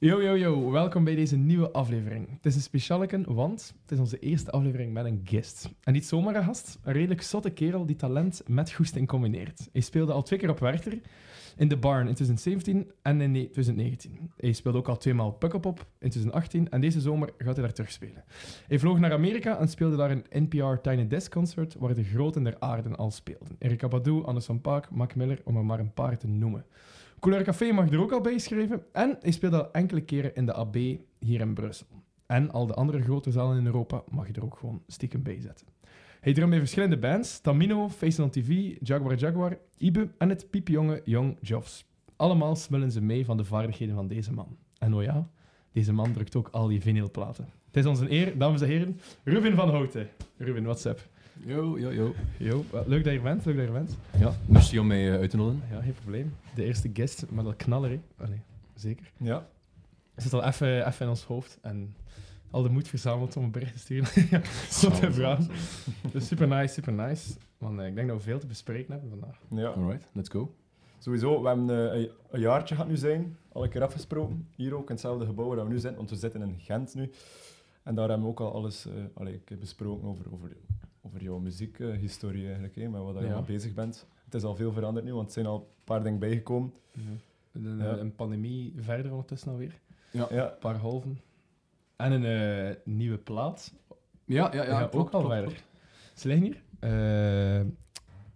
Yo, yo, yo, welkom bij deze nieuwe aflevering. Het is een specialeken, want het is onze eerste aflevering met een guest. En niet zomaar een gast, een redelijk zotte kerel die talent met goesting combineert. Hij speelde al twee keer op Werchter, in The Barn in 2017 en in 2019. Hij speelde ook al tweemaal Pukkelpop in 2018 en deze zomer gaat hij daar terugspelen. Hij vloog naar Amerika en speelde daar een NPR Tiny Desk Concert waar de groten der aarde al speelden. Erika Badu, Anderson Paak, Mac Miller, om er maar een paar te noemen. Couleur Café mag er ook al bij schrijven. En hij speelde al enkele keren in de AB hier in Brussel. En al de andere grote zalen in Europa mag je er ook gewoon stiekem bij zetten. Hij drumt bij verschillende bands: Tamino, Face on TV, Jaguar Jaguar, Ibe en het piepjonge Young Joffs. Allemaal smullen ze mee van de vaardigheden van deze man. En oh ja, deze man drukt ook al die vinylplaten. Het is ons een eer, dames en heren, Ruben van Houten. Ruben, what's up? Yo, yo, yo. Yo, wat leuk dat je er bent, leuk dat je er bent. Ja, merci om mij eh, uit te nodigen. Ja, geen probleem. De eerste guest met dat knaller, hè? Allee, zeker. Ja. Het zit al even even in ons hoofd en al de moed verzameld om een bericht te sturen. ja, zo te vragen. Dus super nice, super nice. Want eh, ik denk dat we veel te bespreken hebben vandaag. ja. Alright, let's go. Sowieso, we hebben eh, een, een jaartje gaat nu zijn, al een keer afgesproken. Hier ook in hetzelfde gebouw waar we nu zijn, want we zitten in Gent nu. En daar hebben we ook al alles eh, allee, ik heb besproken over, over, over jouw muziekhistorie eigenlijk, hè, met wat dat je Ja. mee bezig bent. Het is al veel veranderd nu, want er zijn al een paar dingen bijgekomen. Een, Ja. een pandemie verder ondertussen alweer. Ja, Een paar halven. En een eh, nieuwe plaat. Ja, ja, ja. Ja, ook al verder. Ze liggen hier. Eh,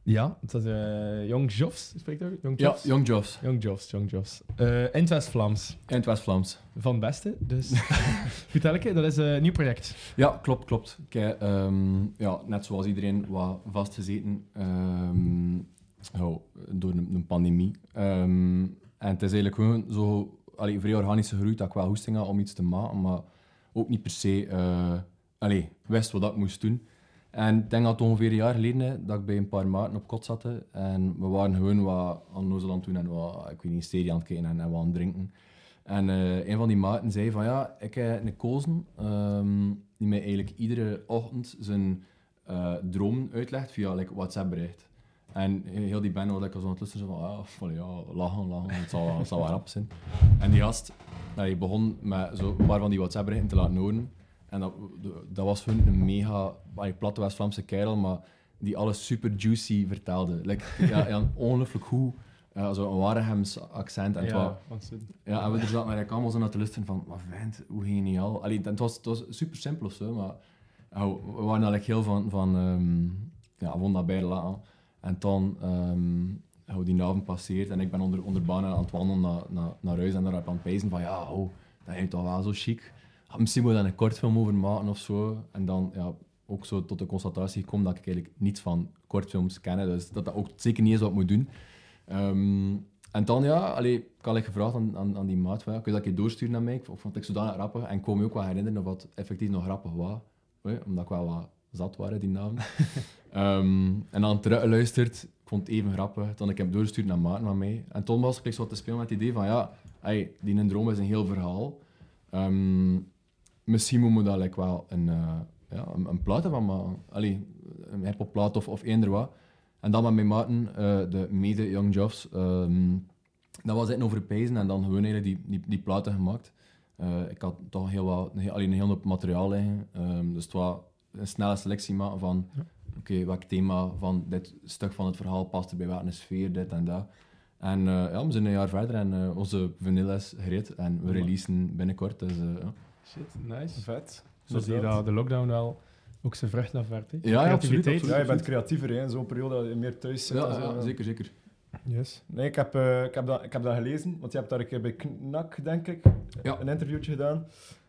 ja, dat is eh Young Joffs, spreekt dat? Young Ja, Joffs? Young Joffs. Young Joffs, Young Joffs. Eh in het West-Vlaams. In het West-Vlaams. Van het beste, dus... Vertel ik, dat is een nieuw project. Ja, klopt, klopt. Kijk, ehm, ja, net zoals iedereen, wat vastgezeten oh, door een, een pandemie. Ehm, en het is eigenlijk gewoon zo allee, vrij organisch gegroeid dat ik wel hoesting had om iets te maken, maar ook niet per se uh, allee, wist wat ik moest doen. En ik denk dat het ongeveer een jaar geleden dat ik bij een paar maten op kot zat. En we waren gewoon wat aan het doen en wat, ik weet niet, aan het kijken en, wat aan het drinken. En eh, een van die maten zei van ja, ik heb een kozen ehm, die mij eigenlijk iedere ochtend zijn eh droom uitlegt via like, WhatsApp-bericht. En heel die band was ik zo aan het luisteren van ah, ja, lachen, lachen, het zal, het zal wel rap zijn. En die gast, die begon met zo een paar van die WhatsApp-berichten te laten horen. En dat, dat was gewoon een mega platte West-Vlaamse kerel, maar die alles super juicy vertelde. Like, ja, ja, ongelooflijk goed. Uh, zo een Warehems accent. En het wa- want ze- ja, en we er zaten eigenlijk allemaal zo naar te luisteren van, wat vent, hoe geniaal. Allee, het, was, het was super simpel of zo, maar ja, we waren eigenlijk heel van, van ehm, ja, we vonden dat beide laten. En dan, ehm hoe die avond passeert en ik ben onder, onder banen aan het wandelen naar, naar, naar huis en daar heb ik aan het pijzen van, ja, oh, dat is toch wel zo chic. Misschien moet je daar een kortfilm over maken of zo. En dan, ja, ook zo tot de constatatie gekomen dat ik eigenlijk niets van kortfilms ken, dus dat dat ook zeker niet is wat ik moet doen. Ehm, en dan ja, allee, ik had gevraagd aan, aan, aan die maat, van, ja, kun je dat keer doorsturen naar mij? Ik vond ik zodanig grappig en ik kon me ook wel herinneren of wat effectief nog grappig was. Omdat ik wel wat zat waren die naam. Ehm, en dan teruggeluisterd, ik vond het even grappig. Toen ik hem doorgestuurd naar maat van mij. En toen was ik zo te spelen met het idee van, ja, hey, die een droom is een heel verhaal. Ehm, misschien moeten we daar like, wel een, eh, ja, een, een plaat van maken. Allee, een hip plaat of, of eender wat. En dan met mijn maten, eh, de mede Young Joffs, ehm, dat was het over pijzen en dan gewoon eigenlijk die, die, die platen gemaakt. Eh, ik had toch heel wat, een heel- alleen een heel hoop materiaal liggen. Ehm, dus het was een snelle selectie maken van, oké, welk thema van dit stuk van het verhaal past er bij welke sfeer, dit en dat. En ja, we zijn een jaar verder en onze vanilla is gereed en we releasen binnenkort. Dus, ja. Shit, nice. Vet. Zo zie je dat de lockdown wel ook zijn vruchten afwerpt. hè. Ja, ja, absoluut. Ja, je bent creatiever hè, in zo'n periode dat je meer thuis zit. Ja, en zo. ja, zeker, zeker. Yes. Nee, ik heb, eh, ik, heb dat, ik heb dat gelezen, want je hebt daar een keer bij Knak, denk ik, Ja. een interviewtje gedaan.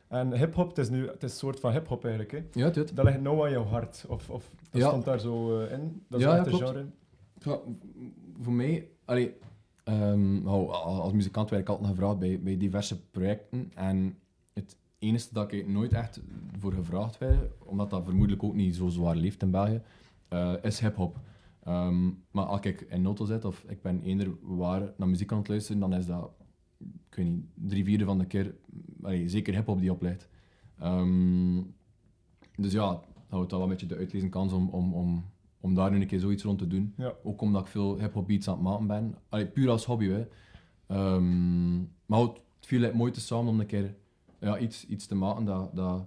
En hip-hop, het is nu het is een soort van hip-hop eigenlijk. Hè. Ja, dit. Dat ligt nou aan jouw hart. Of, of dat Ja. stond daar zo eh, in. Dat is Ja, ja, klopt. genre. Ja, voor mij, allee, ehm, nou, als muzikant werd ik altijd gevraagd bij, bij diverse projecten. En enige dat ik nooit echt voor gevraagd werd, omdat dat vermoedelijk ook niet zo zwaar leeft in België, eh, is hip-hop. Ehm, maar als ik in auto zit of ik ben eender waar naar muziek aan het luisteren, dan is dat, ik weet niet, drie vierde van de keer, allee, zeker hip-hop die opleidt. Ehm, dus ja, dat houdt dat wel een beetje de uitlezen kans om, om, om, om daar nu een keer zoiets rond te doen. Ja. Ook omdat ik veel hip-hop beats aan het maken ben. Allee, puur als hobby, hè. Ehm, maar het viel mooi te samen om een keer ja, iets, iets te maken dat... dat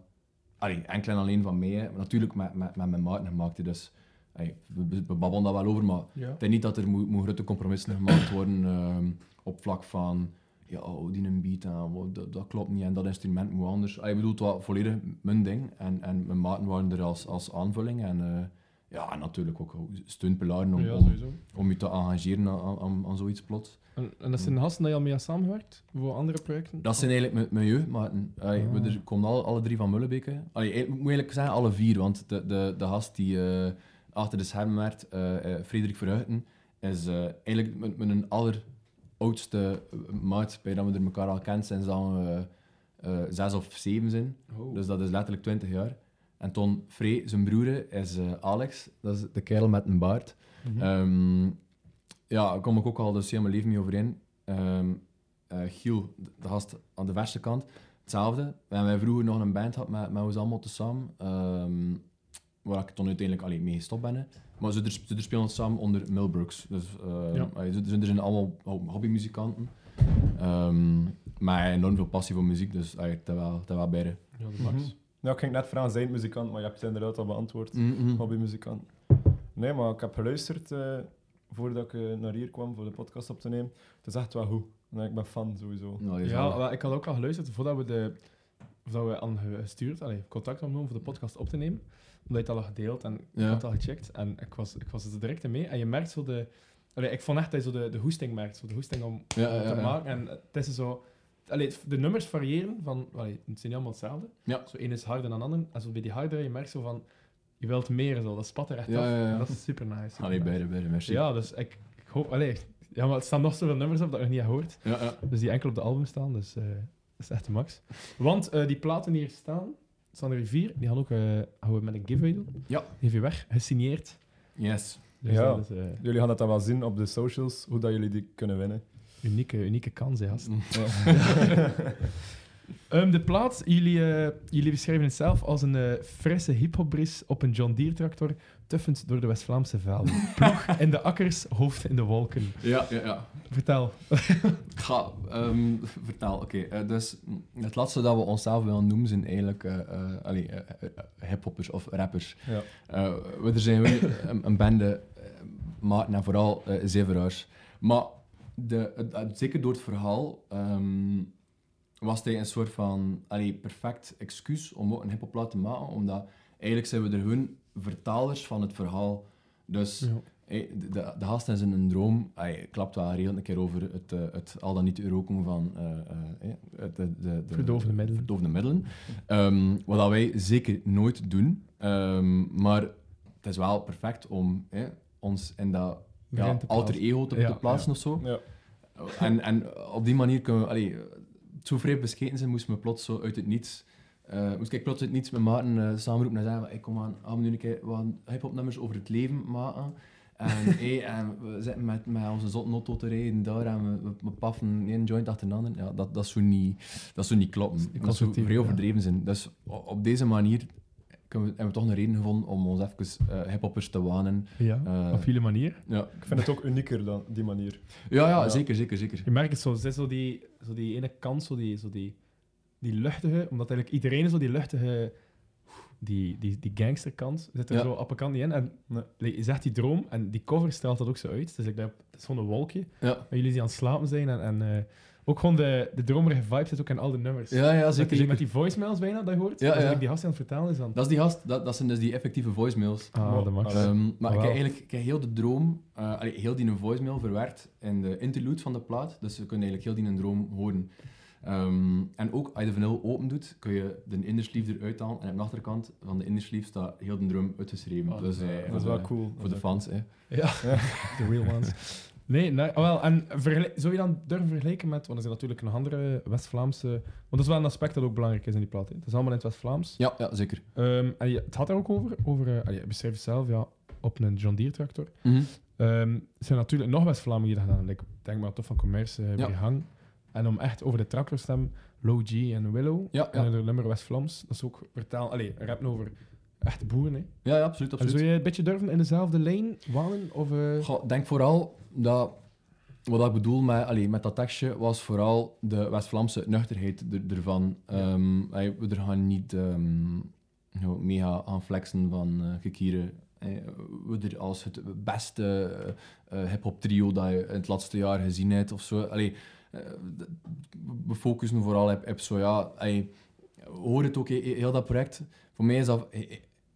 allee, enkel en alleen van mij, hè, natuurlijk met, met, met mijn maat gemaakt. Dus allee, we, babbelen daar wel over, maar Ja. ik denk niet dat er moet, moet grote compromissen gemaakt worden ehm, op vlak van ja, oh, die een beat aan, wow, dat, dat klopt niet en dat instrument moet anders. Ah, ik bedoel, het was volledig mijn ding en, en mijn maten waren er als, als aanvulling en eh, ja, en natuurlijk ook steunpilaren om, Ja, om, je te engageren aan, aan, aan zoiets plots. En, en dat zijn gasten dat je al mee hebt samengewerkt voor andere projecten? Dat zijn eigenlijk mijn, jeugdmaten. Allee, Ah. we er komen alle, alle drie van Mullenbeke. Allee, ik moet eigenlijk zeggen alle vier, want de, de, de gast die eh, achter de schermen werkt, eh, eh, Frederik Verhuiten, is eigenlijk mijn, mijn alleroudste maat, bij dat we er elkaar al kent sinds dat we zes of zeven zijn. Oh. Dus dat is letterlijk 20 jaar. En Ton Frey, zijn broer, is eh, Alex. Dat is de kerel met een baard. Mhm. Ehm, ja, daar kom ik ook al dus heel mijn leven mee overeen. Ehm eh, Giel, de gast aan de verste kant, hetzelfde. We hebben vroeger nog een band gehad met, met ons allemaal tezamen. ehm waar ik toen uiteindelijk alleen mee gestopt ben. Maar ze, ze er spelen samen onder Milbrooks. Dus Ja. allee, ze, ze zijn allemaal ho- hobbymuzikanten. Ehm maar enorm veel passie voor muziek, dus allee, dat wel, dat wel beide. Ja, de max. Ja, ik ging net vragen, zijn het muzikant, maar je hebt het inderdaad al beantwoord. Mhm. Hobbymuzikant. Nee, maar ik heb geluisterd eh, voordat ik eh, naar hier kwam voor de podcast op te nemen. Het is echt wel goed. Nee, ik ben fan sowieso. Nou, Ja, wel, ik had ook al geluisterd voordat we, de, voordat we aan gestuurd, allee, contact opgenomen voor de podcast op te nemen. Omdat je het al had gedeeld en ik had het al gecheckt. En ik was, ik was er direct mee. En je merkt zo de... Allee, ik vond echt dat je zo de, de hoesting merkt. Zo de hoesting om, Ja, om ja, te ja. maken. En het is zo... Allee, het- de nummers variëren van... Allee, het zijn niet allemaal hetzelfde. Ja. Zo één is harder dan de ander. En zo bij die harder, je merkt zo van... Je wilt meer, zo. Dat spat er echt Ja, af. ja, dat is super nice. super Allee, nice. beide, beide, merci. Ja, dus ik, ik hoop... Allee, ja, maar er staan nog zoveel nummers op dat ik nog niet heb gehoord. ja, ja. Dus die enkel op de album staan, dus eh, dat is echt de max. Want eh, die platen die hier staan, het staan er vier, die gaan ook eh, gaan we met een giveaway doen. Ja. Geef je weg, gesigneerd. Yes. Dus Ja. dat is eh, Jullie gaan dat dan wel zien op de socials, hoe dat jullie die kunnen winnen. Unieke, unieke kans, hè, gast. Ja. Ehm, de plaat, jullie, eh, jullie beschrijven het zelf als een eh, frisse hip-hopbris op een John Deere tractor, tuffend door de West-Vlaamse velden. Ploeg in de akkers, hoofd in de wolken. Ja, ja, ja. Vertel. Ga ehm, vertel. Oké, eh, dus mm, het laatste dat we onszelf willen noemen zijn eigenlijk allee, hiphoppers of rappers. ja. Eh, we er zijn we een, een bende, uh, maten en vooral uh, zeveraars. Maar de, het- zeker door het verhaal ehm, was hij een soort van allee, perfect excuus om ook een hiphoplaat te maken, omdat eigenlijk zijn we er gewoon vertalers van het verhaal. Dus Ja. Hey, de, de, de gast is in een droom. Hij klapt wel heel een keer over het, eh, het al dan niet roken van eh, de, de, de, Verdovende middelen. verdovende middelen. Ehm, wat wij zeker nooit doen. Ehm, maar het is wel perfect om eh, ons in dat ja, alter ego te, Ja, te plaatsen of zo. Ja. En, en op die manier kunnen we... Allee, zou vrij bescheten zijn, moesten we plots zo uit het niets... eh, moest ik plots uit het niets met Maarten eh samenroepen en zeggen van, hey, kom aan, gaan we nu een keer wat hip-hop nummers over het leven maken. En, hey, en we zitten met, met onze zotnotto te rijden daar en we, we, we paffen één joint achter de ander. Ja, dat, dat zou niet, dat zou niet kloppen. Dat zou vrij ja. overdreven zijn. Dus op deze manier kunnen we, hebben we toch een reden gevonden om ons even eh hiphoppers te wanen. Ja, Eh, op jullie manier. Ja, Ik vind het ook unieker dan die manier. ja, ja, Ja. zeker, zeker, zeker. Je merkt het zo, zo die, zo die ene kant, zo die, zo die, die luchtige, omdat eigenlijk iedereen zo die luchtige, die, die, die gangsterkant zit er Ja. zo op een kant niet in. En je zegt die droom, en die cover stelt dat ook zo uit. Het is, like dat, het is gewoon een wolkje, Ja, en jullie die aan het slapen zijn. En, en eh, ook gewoon de, de dromerige vibe zit ook in al de nummers. ja, ja zeker, die, zeker. met die voicemails bijna, dat je hoort. Ja, ik die gast aan het vertellen is dan... Dat is die gast, dat, dat zijn dus die effectieve voicemails. Ah, de max. Ah, Ehm, maar ik Wauw. heb eigenlijk ik heb heel de droom, eh, allee, heel die voicemail verwerkt in de interlude van de plaat. Dus we kunnen eigenlijk heel die een droom horen. Ehm, en ook als je de vinyl open doet, kun je de innersleeve eruit halen. En op de achterkant van de innersleeve staat heel de droom uitgeschreven. Oh, dus, dat is, eh, Dat is wel cool. Voor de fans, hè. Ja, de real ones. Nee, oh, wel, en zou je dan durven vergelijken met, want er zijn natuurlijk nog andere West-Vlaamse, want dat is wel een aspect dat ook belangrijk is in die plaat. hè. Het is allemaal in het West-Vlaams. Ja, ja, zeker. Ehm, en je, het had er ook over, over eh, je beschrijft het zelf, ja, op een John Deere tractor. Mhm. Ehm, er zijn natuurlijk nog West-Vlamingen die dat gedaan. Like, denk maar toch van Commerce, uh, Ja. Hang. En om echt over de tractor te stemmen, Low G en Willow. Ja, En de nummer West-Vlaams. Dat is ook vertaal, allee, rappen over echte boeren. Hè. ja, ja, absoluut. En absoluut. zou je een beetje durven in dezelfde lijn wandelen? Of, eh, Goh, denk vooral dat wat ik bedoel met, allee, met dat tekstje was vooral de West-Vlaamse nuchterheid er, ervan. Ehm, allee, we er gaan niet zo mega gaan flexen van eh gekieren. Eh, we er als het beste hip-hop trio dat je in het laatste jaar gezien hebt of zo. Allee, we focussen vooral op, op zo, ja. Allee, hoor het ook, he- he- heel dat project. Voor mij is dat,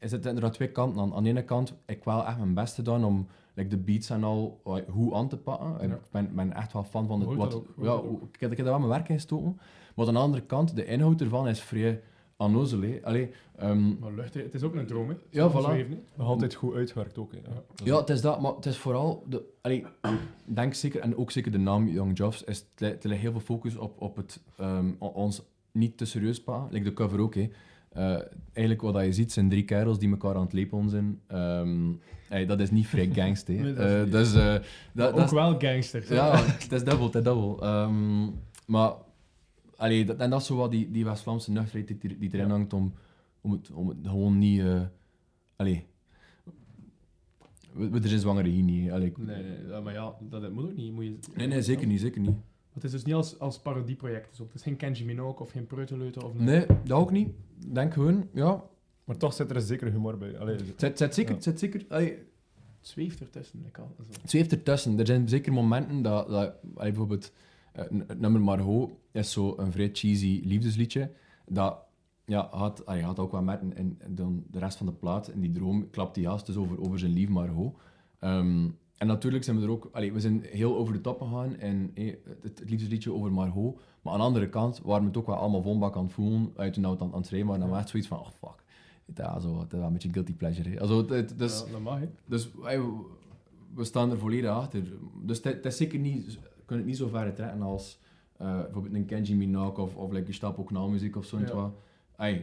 is het inderdaad twee kanten. Aan, aan de ene kant, ik wel echt mijn best gedaan om like, de beats en al goed aan te pakken. En Ja. Ik ben, ben echt wel fan van het wat. ook, ja, ook. ik, heb, ik heb daar wel mijn werk in gestoken. Maar aan de andere kant, de inhoud ervan is vrij onnozel. hè. Allee, ehm, Maar lucht, het is ook een droom, hè. Ja, voilà. zweven, hè. Nog altijd goed uitgewerkt ook. hè. Ja. Ja, het is dat, maar het is vooral... De, allee, ik denk zeker, en ook zeker de naam Young Jobs, is, er ligt heel veel focus op, op het ehm, ons niet te serieus pakken. Like de cover ook, hè. Eh, eigenlijk wat je ziet, zijn drie kerels die elkaar aan het lepelen zijn. Ehm, dat is niet vrij gangster. Nee, dat dus, eh, dat, ook wel gangsters. hè. Ja, het is dubbel, het is dubbel. Ehm, maar, allee, dat, en dat is zo wat die, die West-Vlaamse nuchterheid die, die erin Ja. hangt om, om, het, om het gewoon niet... allee, we, we er zijn zwangere hier niet. Allee, Nee, nee, maar ja, dat, dat moet ook niet. Moet je, nee, nee, zeker niet, zeker niet. Het is dus niet als, als parodieproject. Dus ook. Het is geen Kenji Minogue of geen Preuteleuter of... Nee, dat ook niet. Ik denk gewoon, ja... Maar toch zit er een zekere humor bij. Allee, Het zit, zit zeker, Ja. zit zeker... allee, Het zweeft ertussen. Ik zo. Het zweeft ertussen. Er zijn zeker momenten dat, dat allee, bijvoorbeeld eh, het nummer Margot is zo een vrij cheesy liefdesliedje. Dat ja, had, allee, had ook wel met en, en dan de rest van de plaat in die droom klapt die gast dus over, over zijn lief Margot. Ehm, en natuurlijk zijn we er ook, allee, we zijn heel over de top gegaan en het, het liefdesliedje over Margot. Maar aan de andere kant waren we het ook wel allemaal vonbak aan het voelen. Uit we het aan, aan het schrijven waren, dan was echt zoiets van, oh fuck. Ja, zo, het is wel een beetje guilty pleasure. Also, het, het, dus, Ja, dat mag, dus we staan er volledig achter. Dus het het is zeker niet, kunnen het niet zo ver trekken als eh, bijvoorbeeld een Kenji Minogue of, of like Gestapo knalmuziek of zo. Ja. Ja.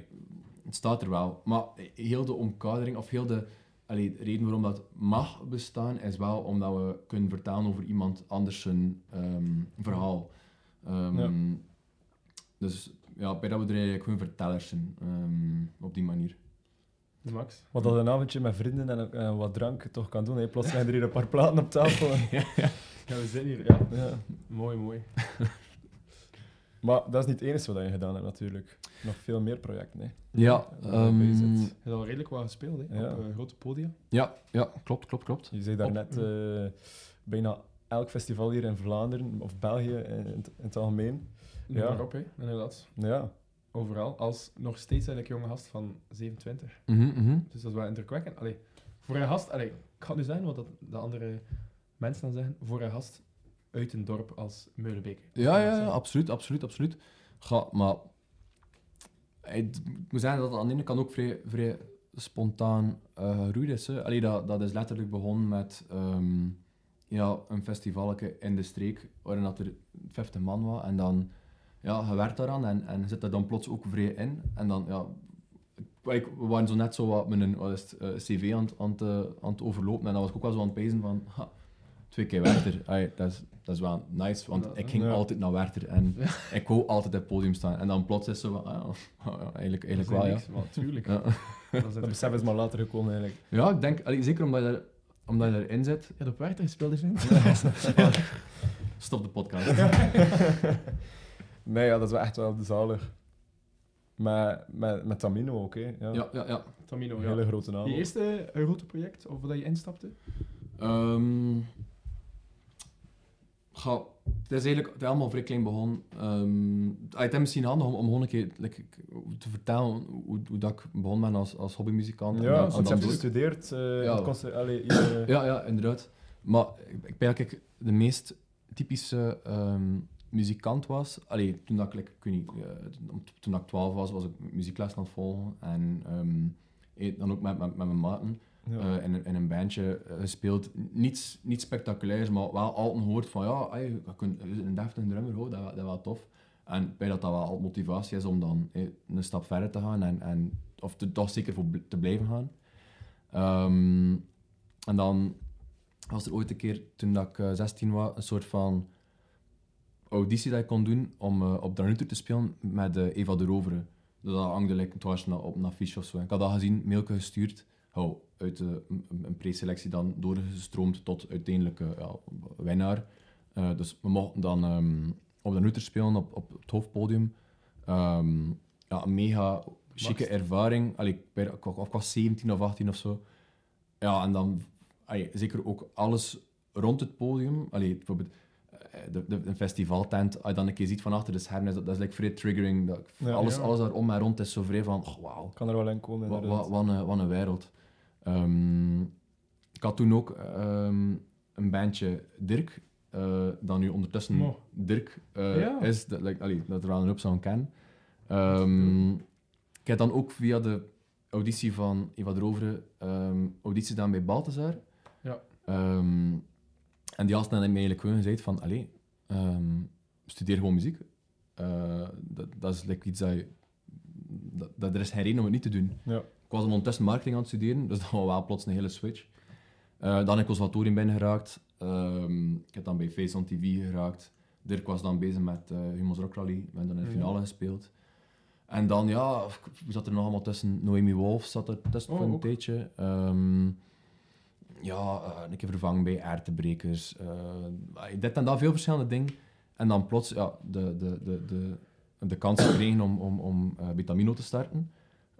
Het staat er wel. Maar heel de omkadering, of heel de allee, de reden waarom dat mag bestaan, is wel omdat we kunnen vertellen over iemand anders zijn ehm, verhaal. Ehm, Ja. Dus ja, bij dat we er eigenlijk gewoon vertellers zijn, ehm, op die manier. Max. Wat dat een avondje met vrienden en, en wat drank toch kan doen. Hè. Plots zijn er hier een paar platen op tafel. Ja, we zitten hier. Ja. ja. Mooi, mooi. Maar dat is niet het enige wat je gedaan hebt natuurlijk. Nog veel meer projecten. Hè. Ja, Ja, ehm. Je hebt al redelijk wat gespeeld, hè. Ja. Op eh, grote podia. ja, ja, klopt, klopt, klopt. Je zei daar Op- net eh, bijna elk festival hier in Vlaanderen of België in, het- in het algemeen. Noem Ja. maar op, hè. Inderdaad. Ja, Overal. Als nog steeds eigenlijk jonge gast van 27. Mhm, mhm. Dus dat is wel indrukwekkend. Allee, voor een gast... Allee, ik ga nu zeggen wat dat de andere mensen dan zeggen. Voor een gast uit een dorp als Meulenbeek. Ja, ja, ja, absoluut, absoluut, absoluut. Ga, maar het- moet zeggen dat het aan de ene kant ook vrij, vrij spontaan eh geroeid is. Dat, dat is letterlijk begonnen met ehm, ja, een festivaletje in de streek, waarin dat er 50 man was. En dan, ja, je werkt daaraan en, en zit er dan plots ook vrij in. En dan, ja, ik- we waren zo net zo wat met een eh, cv aan, het, eh, aan het overlopen. En dan was ook wel zo aan het pezen van, twee keer. Allee, dat, is, dat is wel nice, want Ja, ik ging ja. altijd naar Werchter en ik wou altijd op het podium staan. En dan plots is zo van, ah, ja, ah, ja, eigenlijk, eigenlijk wel, ja. Tuurlijk. Ja, Dat is dat besef is maar later gekomen eigenlijk. ja ik denk, allee, zeker omdat je, er, omdat je erin zit. Je hebt op Werchter gespeeld, is het? Stop de podcast. Nee, ja, dat is wel echt wel zalig. Met, met, met Tamino ook, hè. Ja. Ja, ja, ja. Tamino, Een ja. hele grote naam. Je eerste eh, grote project, of dat je instapte? Ehm, ga, het is eigenlijk het is allemaal vrij klein begonnen. Ehm, ah, het is misschien handig om, om gewoon een keer like, te vertellen hoe, hoe dat ik begon ben als, als hobbymuzikant. En Ja, want je hebt gestudeerd. eh Ja. allee, hier, eh, Ja, ja, inderdaad. Maar ik, ben eigenlijk de meest typische ehm, muzikant was. Allee, toen dat ik, like, ik eh, toen dat ik 12 was, was ik muziekles aan het volgen. En eh, dan ook met, met, met mijn maten ja. eh, in, een- bandje eh, gespeeld. Niets, niet spectaculairs, maar wel altijd gehoord van ja, je een deftige drummer, hoor, dat, dat wel tof. En bij dat dat wel motivatie is om dan eh, een stap verder te gaan en, en of te, toch zeker voor te blijven gaan. Ehm, en dan was er ooit een keer, toen dat ik eh, 16 was, een soort van auditie dat ik kon doen om eh, op Dranuter te spelen met Eva de Rovere. Dat hangde like, op een affiche of zo. Ik had dat gezien, mailje gestuurd. Oh, uit eh, een, een preselectie dan doorgestroomd tot uiteindelijk eh, ja, winnaar. Eh, dus we mochten dan ehm, op de Nutter spelen op, op het hoofdpodium. Ehm, ja, een mega chique ervaring. Allee, ik, ben- ik, was- ik was 17 of 18 of zo. Ja, en dan allee, zeker ook alles rond het podium. Allee, bijvoorbeeld eh, de, de, een festivaltent, als je dan een keer ziet van achter de schermen, is dat, dat is like vrij triggering. Dat, Ja. alles, Ja. alles daar om en rond is zo vrij van, oh, wauw. Kan er wel in komen. Wat, wat, wat, een, wat een wereld. Ehm, ik had toen ook ehm, een bandje Dirk, eh dat nu ondertussen. Dirk eh, Ja. is, dat, like, allee, dat er wel een hoop zou kennen. Ehm, ik heb dan ook via de auditie van Eva Drovere ehm auditie gedaan bij Balthazar. Ja. En die hebben mij eigenlijk gewoon gezegd van, allee, studeer gewoon muziek. Eh, dat, dat is like iets dat je... Dat, dat, er is geen reden om het niet te doen. Ja. Ik was ondertussen marketing aan het studeren, dus dat was wel plots een hele switch. Eh, dan heb ik conservatorium binnen geraakt. Ehm, ik heb dan bij Face on TV geraakt. Dirk was dan bezig met uh, Humo's Rock Rally. We hebben dan in de Ja. finale gespeeld. En dan, ja, wie zat er nog allemaal tussen? Noemi Wolf zat er tussen Oh, voor een ook. tijdje. Ehm, ja, eh, een keer vervangen bij Aartebrekers. eh, dit en dat, veel verschillende dingen. En dan plots ja, de, de, de, de, de kans gekregen om, om, om eh, Betamino te starten.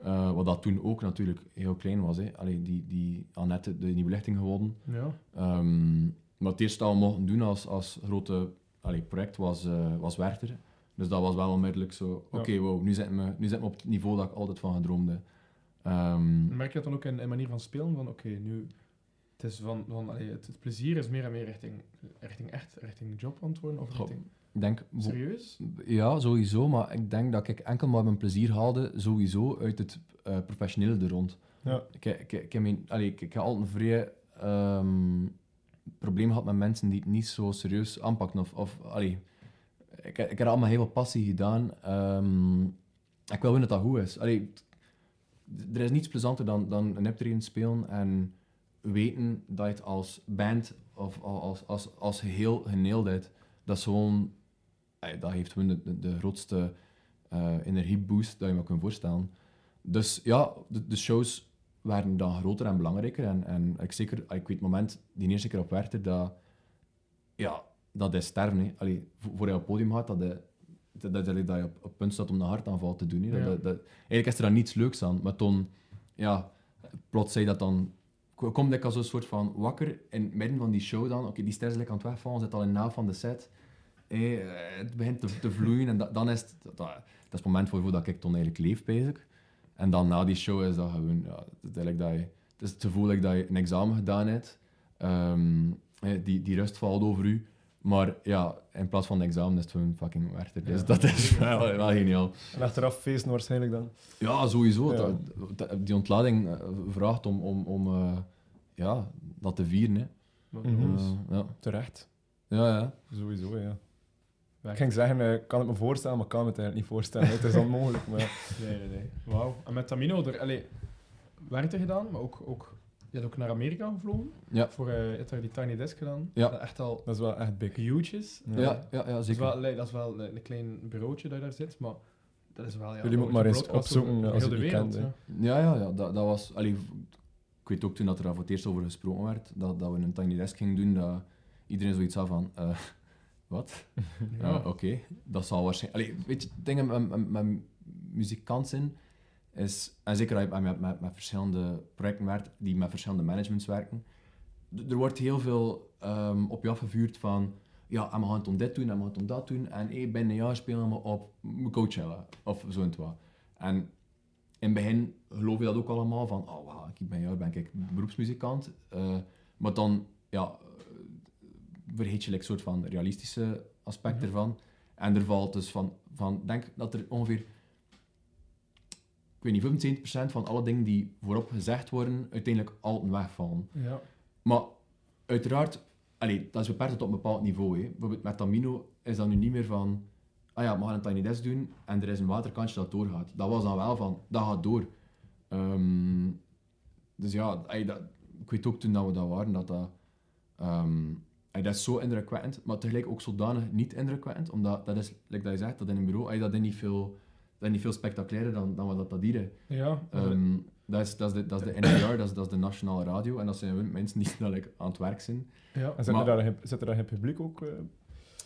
Eh, wat dat toen ook natuurlijk heel klein was. Hè. Allee, die, die Annette, de nieuwe lichting gewonnen. Ja. Ehm, maar het eerste dat we mochten doen als, als grote allee, project was, eh, was Werchter. Dus dat was wel onmiddellijk zo, oké, Ja. wow, nu zitten, we, nu zitten we op het niveau dat ik altijd van gedroomde. Ehm, Merk je dat dan ook in, in manier van spelen? Van oké, nu... Het, is van, van, allee, het, het plezier is meer en meer richting, richting echt, richting job antwoorden of richting denk, serieus? ja, sowieso, maar ik denk dat ik enkel maar mijn plezier haalde, sowieso uit het eh, professionele er rond. Ja. Ik, ik, ik, heb mijn- allee, ik, ik heb altijd een vrij ehm, probleem gehad met mensen die het niet zo serieus aanpakken. Of, of, allee, ik, ik heb allemaal heel veel passie gedaan. Ehm, ik wil willen dat dat goed is. Allee, t- er is niets plezanter dan, dan een optreden spelen en weten dat je het als band of als, als, als geheel geneeld hebt. Dat is gewoon... Dat heeft gewoon de, de, de grootste eh, energieboost dat je me kunt voorstellen. Dus ja, de, de shows werden dan groter en belangrijker. En, en ik, zeker, ik weet het moment, die eerste keer op Werchter, dat, ja, dat is sterven. Hè. Allee, voor, je op het podium gaat, dat, je- dat, dat, dat, je op op het punt staat om een hartaanval te doen. Hè. Dat, Ja. dat, dat- eigenlijk is er dan niets leuks aan. Maar toen, ja, plots zei dat dan... ko- Kom ik als een soort van wakker in het midden van die show dan. Oké, die ster is lekker aan het wegvallen, zit al in de naam van de set. Eh, het begint te, te vloeien en da- dan is het... Dat, dat is het moment voor dat ik toen eigenlijk leef, bezig. En dan na die show is dat gewoon... Ja, het, is dat je, het is het gevoel dat je een examen gedaan hebt. Hè, die, die rust valt over u. Maar ja, in plaats van een examen is het gewoon fucking werchter. Dus Ja. dat is wel, wel geniaal. En achteraf feesten waarschijnlijk dan. Ja, sowieso. Ja. Dat- dat- die ontlading eh, vraagt om, om, om eh, ja, dat te vieren. Hè. Ja. Terecht. Ja, ja. Sowieso, ja. Weg. Ik ging zeggen, eh, kan het me voorstellen, maar ik kan het eigenlijk niet voorstellen. Het is onmogelijk. Maar. Nee, nee, nee. Wauw. En met Tamino, er, allee, Werchter gedaan, maar ook, ook, je hebt ook naar Amerika gevlogen. Ja. Voor, eh, je hebt daar die Tiny Desk gedaan. Ja. Dat echt al dat is wel echt big. huge is. Ja. Ja, ja, ja, Dat is zeker. wel, dat is wel een, een klein bureautje dat je daar zit, maar dat is wel... Ja, Jullie moeten maar eens opzoeken als heel je de wereld. kent, ja. Ja, ja, dat, dat was... Allee, ik weet ook toen dat er voor het eerst over gesproken werd, dat, dat we een Tiny Desk gingen doen, dat iedereen zoiets had van... eh, wat? Ja. Ja, Oké, dat zal waarschijnlijk... Allee, weet je, dingen met, met, met muzikant zijn, is... En zeker als je met, met, met verschillende projecten werkt, die met verschillende managements werken, er wordt heel veel ehm, op je afgevuurd van... Ja, en we gaan het om dit doen, en we gaan het om dat doen, en hey, binnen een jaar spelen we op Coachella, of zo en wat. En in het begin geloof je dat ook allemaal, van... Oh, wow, ik ben, jaar ben ik beroepsmuzikant. Eh, maar dan, ja... vergeet je like, soort van realistische aspect Mhm. ervan. En er valt dus van, van, denk dat er ongeveer, ik weet niet, 75% van alle dingen die voorop gezegd worden, uiteindelijk altijd wegvallen. Ja. Maar uiteraard, allee, dat is beperkt tot op een bepaald niveau. Hè. Bijvoorbeeld met Tamino is dat nu niet meer van, ah ja, we gaan een tiny desk doen en er is een waterkantje dat doorgaat. Dat was dan wel van, dat gaat door. Ehm, dus ja, allee, dat, ik weet ook toen dat we dat waren, dat dat... ehm, dat is zo indrukwekkend, maar tegelijk ook zodanig niet indrukwekkend, omdat dat is, like dat je zegt, dat in een bureau, dat is niet veel, dat is niet veel spectaculairder dan, dan wat dat, dat hier is. Ja. Ehm, dat, is, dat, is de, dat is de NPR, dat is, dat is de nationale radio, en dat zijn mensen die like, aan het werk zijn. ja. En zit, Maar- er daar, geen- zit er daar geen publiek ook? eh?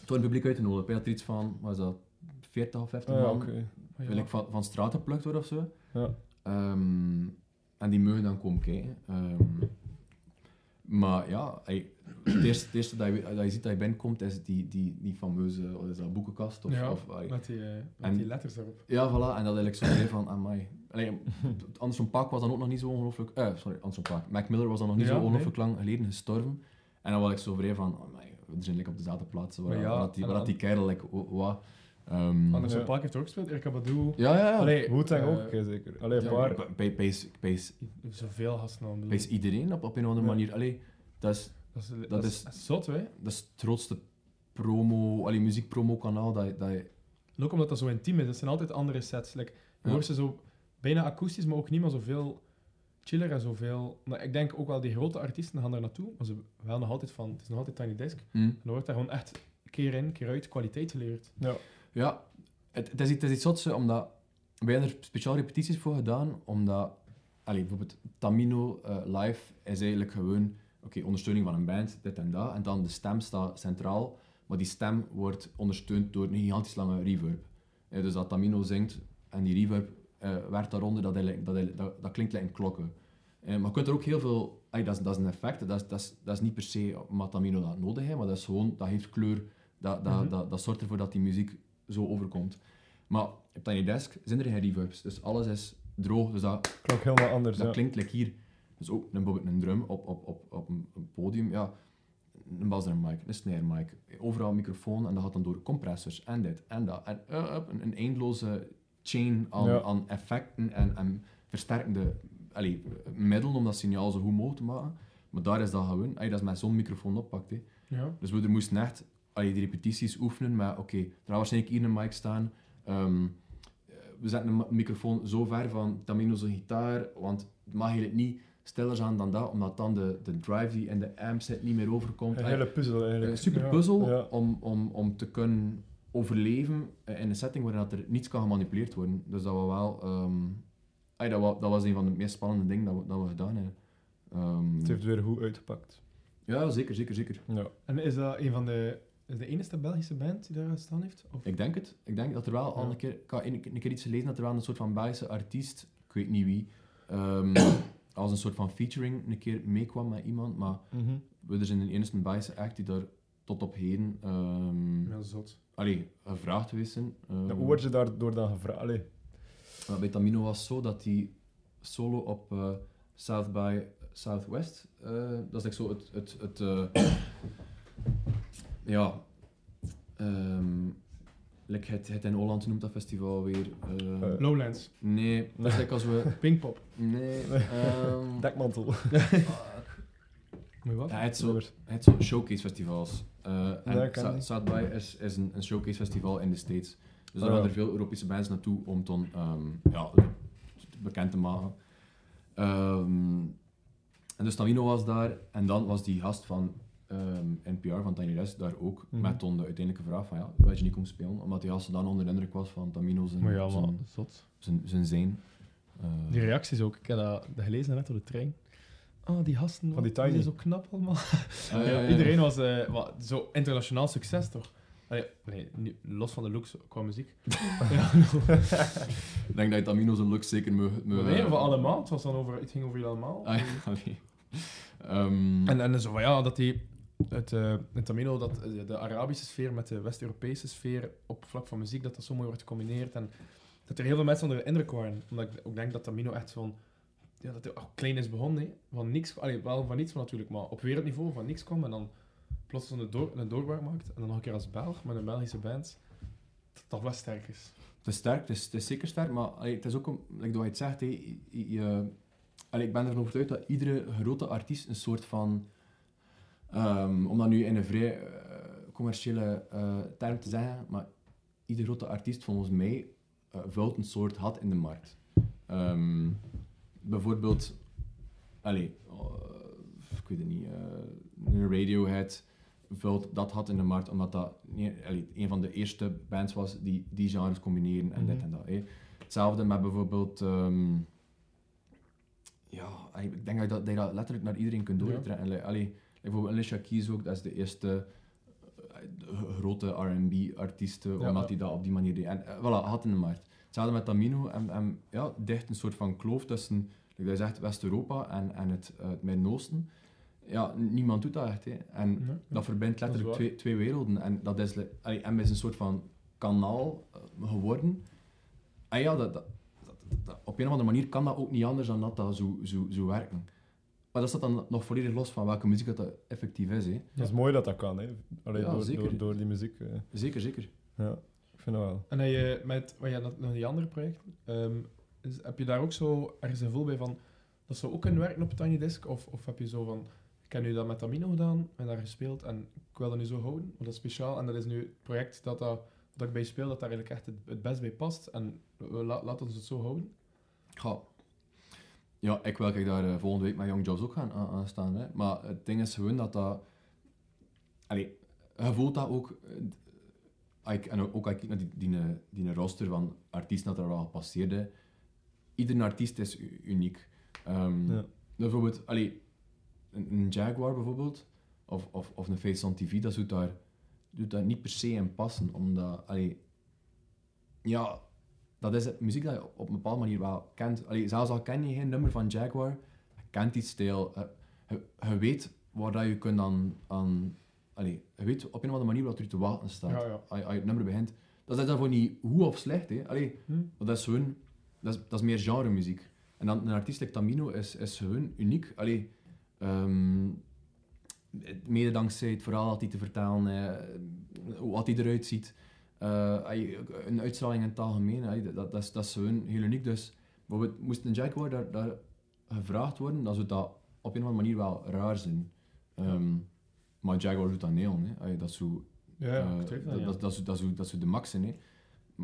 Toen een publiek uitgenodigd. Ik had er iets van, wat is dat, 40 of 50 Ah, ja, man. oké. Ja. Wil ik van, van straat geplukt worden of zo. Ja. Ehm, en die mogen dan komen kijken. Ehm, maar ja, ey, het eerste, het eerste dat, je, dat je ziet dat je binnenkomt is die, die, die fameuze wat is dat, boekenkast. Of, Ja, of, ey, met die, eh, met En- die letters erop. ja, voilà. En dat eigenlijk zo weer van, amai. Allee, Anderson Paak was dan ook nog niet zo ongelooflijk... Eh, sorry, Anderson Paak. Mac Miller was dan nog niet Ja, zo ongelooflijk lang geleden gestorven. En dan was ik zo vrij van, amai, we zijn like, op dezelfde plaats waar, ja, waar, dat die, waar dat die kerel, like, wat... ehm, Anderson Ja. Paak heeft ook gespeeld, Erika Badu. ja, ja, ja. Allee, Wu-Tang eh, ook, ja, zeker. Allee, een Ja, paar... bij- bij, bij, bij, Zoveel gasten aan bij iedereen op, op een of andere Ja. manier. Allee, dat is, Dat is, dat dat is, zot, hè? dat is het grootste promo, allee, muziekpromo-kanaal dat, dat je... Ook omdat dat zo intiem is. Dat zijn altijd andere sets. Like, je Ja. hoort ze zo bijna akoestisch, maar ook niet meer zoveel chiller en zoveel... Maar ik denk ook wel die grote artiesten gaan daar naartoe, maar ze wel nog altijd van... Het is nog altijd Tiny Desk. Hm. En er wordt daar gewoon echt keer in, keer uit kwaliteit geleerd. Ja. Ja, het, het, is, iets- het is iets zotse, omdat wij hebben er speciaal repetities voor gedaan, omdat, allee, bijvoorbeeld Tamino eh, live is eigenlijk gewoon, oké, ondersteuning van een band, dit en dat, en dan de stem staat centraal, maar die stem wordt ondersteund door een gigantisch lange reverb. Eh, dus dat Tamino zingt en die reverb eh werkt daaronder, dat, dat, dat, dat klinkt een klokken. Eh, maar je kunt er ook heel veel, dat, is, dat is een effect, dat is, dat, is, dat is niet per se omdat Tamino dat nodig heeft, maar dat is gewoon, dat heeft kleur, dat, dat, Mhm. dat, dat zorgt ervoor dat die muziek zo overkomt. Maar op Tiny Desk zijn er geen reverbs, dus alles is droog, dus dat, Klonk helemaal anders, dat ja. klinkt like hier. Dus ook een, bijvoorbeeld een drum op, op, op, op een, podium, ja, een basdrum mic, een snare mic, overal een microfoon en dat gaat dan door compressors en dit en dat. En uh, up, een, een eindeloze chain aan, Ja. aan effecten en, en versterkende allee, middelen om dat signaal zo goed mogelijk te maken. Maar daar is dat gewoon, als je dat met zo'n microfoon oppakt. Ja. Dus we er moesten echt allee, die repetities oefenen met, oké, er gaat waarschijnlijk hier een mic staan. ehm, eh, we zetten een microfoon zo ver van Tamino zijn gitaar, want het mag eigenlijk niet stiller zijn dan dat, omdat dan de, de drive die in de amp zit niet meer overkomt. Een Allee, hele puzzel, een eigenlijk. super Ja. puzzel Ja. om, om, om te kunnen overleven in een setting waarin dat er niets kan gemanipuleerd worden. Dus dat was wel... ehm, allee, dat, was, dat was een van de meest spannende dingen dat we, dat we gedaan hebben. Ehm, Het heeft weer goed uitgepakt. Ja, zeker, zeker, zeker. Ja. En is dat een van de... Is de enige Belgische band die daar staan heeft? Of? Ik denk het. Ik denk dat er wel al een keer... Ik had een, een keer iets gelezen dat er wel een soort van Belgische artiest, ik weet niet wie, ehm, als een soort van featuring een keer meekwam met iemand, maar Mhm. we er zijn de enige Belgische act die daar tot op heden ehm Ja, zot. allee, gevraagd geweest zijn. Ehm, Ja, hoe word je daardoor dan gevraagd? Allee, maar bij Tamino was het zo dat hij solo op eh, South by Southwest, eh, dat is like zo het, het, het eh, ja, ehm like het, het in Holland noemt dat festival weer. eh, Eh, Lowlands. nee, dat is like als we, Pinkpop. nee, ehm, dekmantel. Moet je wat? ja, het zo, het zo showcase festivals. Eh, en Sa-. South by is, is een, een showcase festival in de States. Dus daar gaan ja. er veel Europese bands naartoe om dan ehm, ja, bekend te maken. Ehm, en dus Tamino was daar en dan was die gast van ehm, NPR, van Tiny Desk, daar ook. Mhm. Met dan de uiteindelijke vraag van ja, wil je niet komen spelen? Omdat die gast dan onder de indruk was van Tamino zijn, Maar ja, maar zijn, zot. zijn, zijn zijn. Eh, Die reacties ook. Ik heb dat, dat gelezen net op de trein. Oh, die gasten. Van die Tiny. zijn zo knap allemaal. ah, ja, ja, ja. Iedereen was eh, wat, zo internationaal succes, toch? Allee, nee, los van de looks qua muziek. ja, Ik denk dat je Tamino zijn look zeker me... me nee, voor allemaal. Het, was dan over, het ging over jullie allemaal. Ah, ja. Ehm, En, en zo van ja, dat die het, Tamino, dat eh, de Arabische sfeer met de West-Europese sfeer op vlak van muziek, dat dat zo mooi wordt gecombineerd. En dat er heel veel mensen onder de indruk waren. Omdat ik ook denk dat Tamino echt van... Ja, dat hij klein is begonnen, van niks, allee, wel van niets van natuurlijk, maar op wereldniveau van niks kwam en dan plots een, door, doorbraak maakt. En dan nog een keer als Belg, met een Belgische band, dat dat wel sterk is. Het is sterk, het is, het is zeker sterk, maar allee, het is ook, like dat je het zegt, je- allee, ik ben ervan overtuigd dat iedere grote artiest een soort van, ehm, om dat nu in een vrij eh, commerciële eh, term te zeggen, maar iedere grote artiest volgens mij eh, vult een soort gat in de markt. Ehm, bijvoorbeeld, allee, eh, ik weet het niet, een Radiohead vult dat had in de markt, omdat dat allee, een van de eerste bands was die die genres combineren en dit Mhm. en dat. Hetzelfde met bijvoorbeeld, ehm, ja, ik denk dat je dat, dat je dat letterlijk naar iedereen kunt doortrekken. Allee, bijvoorbeeld Alicia Keys ook, dat is de eerste, eh, grote R&B-artiesten, Ja, omdat ja. hij dat op die manier deed. En eh, voilà, had in de markt. Hetzelfde met Tamino, en, en ja, dicht een soort van kloof tussen, like zegt, West-Europa en, en het, eh, het Midden-Oosten. Ja, niemand doet dat echt. Hè. En Ja, ja. dat verbindt Dat letterlijk twee, twee werelden. En dat is, allee, M is een soort van kanaal geworden. En ja, dat, dat, dat- dat- op een of andere manier kan dat ook niet anders dan dat dat zo, zo, zo werken. Maar dat staat dan nog volledig los van welke muziek dat, dat effectief is. Hè. Het is mooi dat dat kan, hè. Allee, Ja, door, zeker. Door, door die muziek. eh. Zeker, zeker. ja, ik vind dat wel. En heb je met wat je nog nog die andere projecten, ehm, is, heb je daar ook zo ergens een gevoel bij van dat zou ook kunnen werken op Tiny Disc? Of, of heb je zo van, ik heb nu dat met Tamino gedaan en daar gespeeld en ik wil dat nu zo houden, want dat is speciaal en dat is nu het project dat, dat, dat ik bij speel, dat daar eigenlijk echt het, het best bij past en we, la, laten ons het zo houden. Ja, ja ik wil ik daar eh, volgende week met Young Jobs ook gaan aan, aan staan. Hè. Maar het ding is gewoon dat dat... Allee, je voelt dat ook... eh, ik- en ook als ik kijk naar die, die, die, roster van artiesten dat er al gepasseerd is. Iedere artiest is uniek. Ehm, Ja. Bijvoorbeeld, allee, een, een Jaguar bijvoorbeeld, of, of, of een Face on TV, dat doet daar, doet daar niet per se in passen. Omdat, allee, ja, dat is muziek dat je op een bepaalde manier wel kent. Allee, zelfs al ken je geen nummer van Jaguar, je kent die stijl, je, je, weet waar dat je kunt aan, aan allee, je weet op een of andere manier wat er te wachten staat. Ja, ja. Als, je, als je het nummer begint. Dat is daarvoor niet goed of slecht, hè. Allee, Hm? dat is gewoon, dat is, dat is meer genre muziek. En dan een artiest like Tamino is, is gewoon uniek. Allee, ehm, mede dankzij het verhaal dat hij te vertellen, eh, wat hij eruit ziet. Eh, een uitstraling in het algemeen, dat, dat, is, dat is gewoon heel uniek. Dus bijvoorbeeld, moest een Jaguar daar, daar gevraagd worden, dan zou dat op een of andere manier wel raar zijn. Ehm, maar Jaguar doet dat hè. Allee, dat is zo Ja, ja, eh, twijfel dat, dat, dat, dat, de max, hè. M-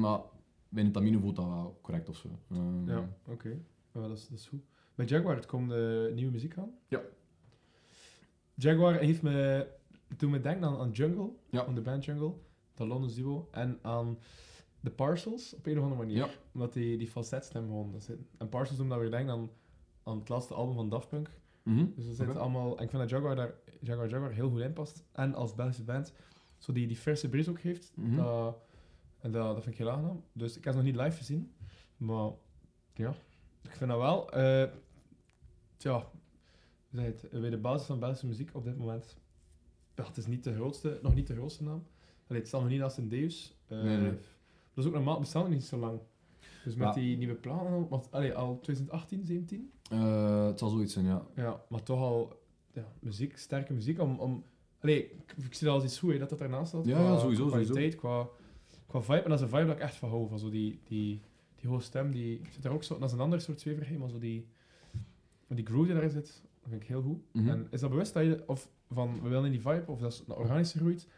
Maar binnen Tamino voelt dat wel correct of zo. Ehm, Ja, oké. Ja, dat, is, dat is goed. Met Jaguar, het komt de nieuwe muziek aan. Ja. Jaguar heeft me toen me denken aan, aan Jungle, Ja. aan de band Jungle, dat London Duo, en aan The Parcels op een of andere manier. Ja. Omdat die, die falsetstem gewoon dat zit. En Parcels doen dat weer denken aan, aan het laatste album van Daft Punk. Mhm. Dus er zit allemaal... En ik vind dat Jaguar daar Jaguar Jaguar heel goed in past. En als Belgische band, zo die, die verse bris ook heeft. Mhm. dat, en dat, dat vind ik heel aangenaam. Dus ik heb ze nog niet live gezien. Maar ja, ik vind dat wel... eh tja, zeg je het, bij de basis van Belgische muziek op dit moment... Ja, het is niet de grootste, nog niet de grootste naam. Allee, het staat nog niet naast een Deus. Eh, Nee, nee. Dat is ook normaal, het bestaat nog niet zo lang. Dus met die nieuwe plannen, want, allee, al 2018, 17? Eh, het zal zoiets zijn, ja. Ja, maar toch al ja, muziek, sterke muziek. Om, om, allee, ik, ik zie dat als iets goed, hè, dat dat ernaast staat. Ja, qua, ja, sowieso, qua kwaliteit, Qua, qua vibe. En dat is een vibe dat ik echt van hou. Van zo die, die, die hoge stem, die zit daar ook zo... Dat is een ander soort zweverigheid, maar zo die, die groove die daarin zit, dat vind ik heel goed. Mhm. En is dat bewust dat je, of van, we willen in die vibe, of dat is een organische groeit,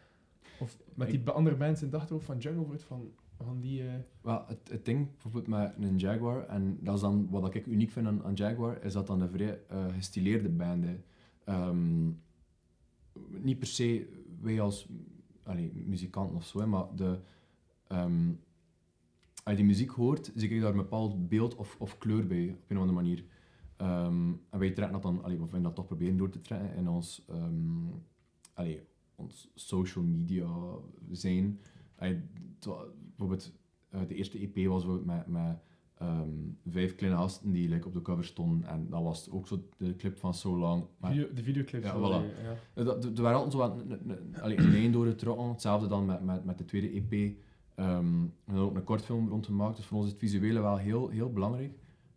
of met die andere bands in het achterhoofd van Jungle wordt van, van die... Wel, het, het ding bijvoorbeeld met een Jaguar, en dat is dan wat ik uniek vind aan, aan Jaguar, is dat dan een vrij eh, gestileerde band. Ehm, niet per se wij als allee, muzikanten of zo, hè, maar de, ehm, als je die muziek hoort, zie ik daar een bepaald beeld of, of kleur bij, op een of andere manier. Ehm, en wij trekken dat dan, allee, of wij dat toch proberen door te trekken in ons, allee, ons social media zijn. Allee, bijvoorbeeld, eh, de eerste EP was bijvoorbeeld met, met ehm, vijf kleine gasten die like, op de cover stonden. En dat was ook zo de clip van So Long. Maar video, de videoclips. Ja, voilà. ja. er dat- waren altijd zo wat een, lijn doorgetrokken. Hetzelfde dan met, met, met de tweede EP. Ehm, we hebben ook een kortfilm rond gemaakt. Dus voor ons is het visuele wel heel, heel belangrijk.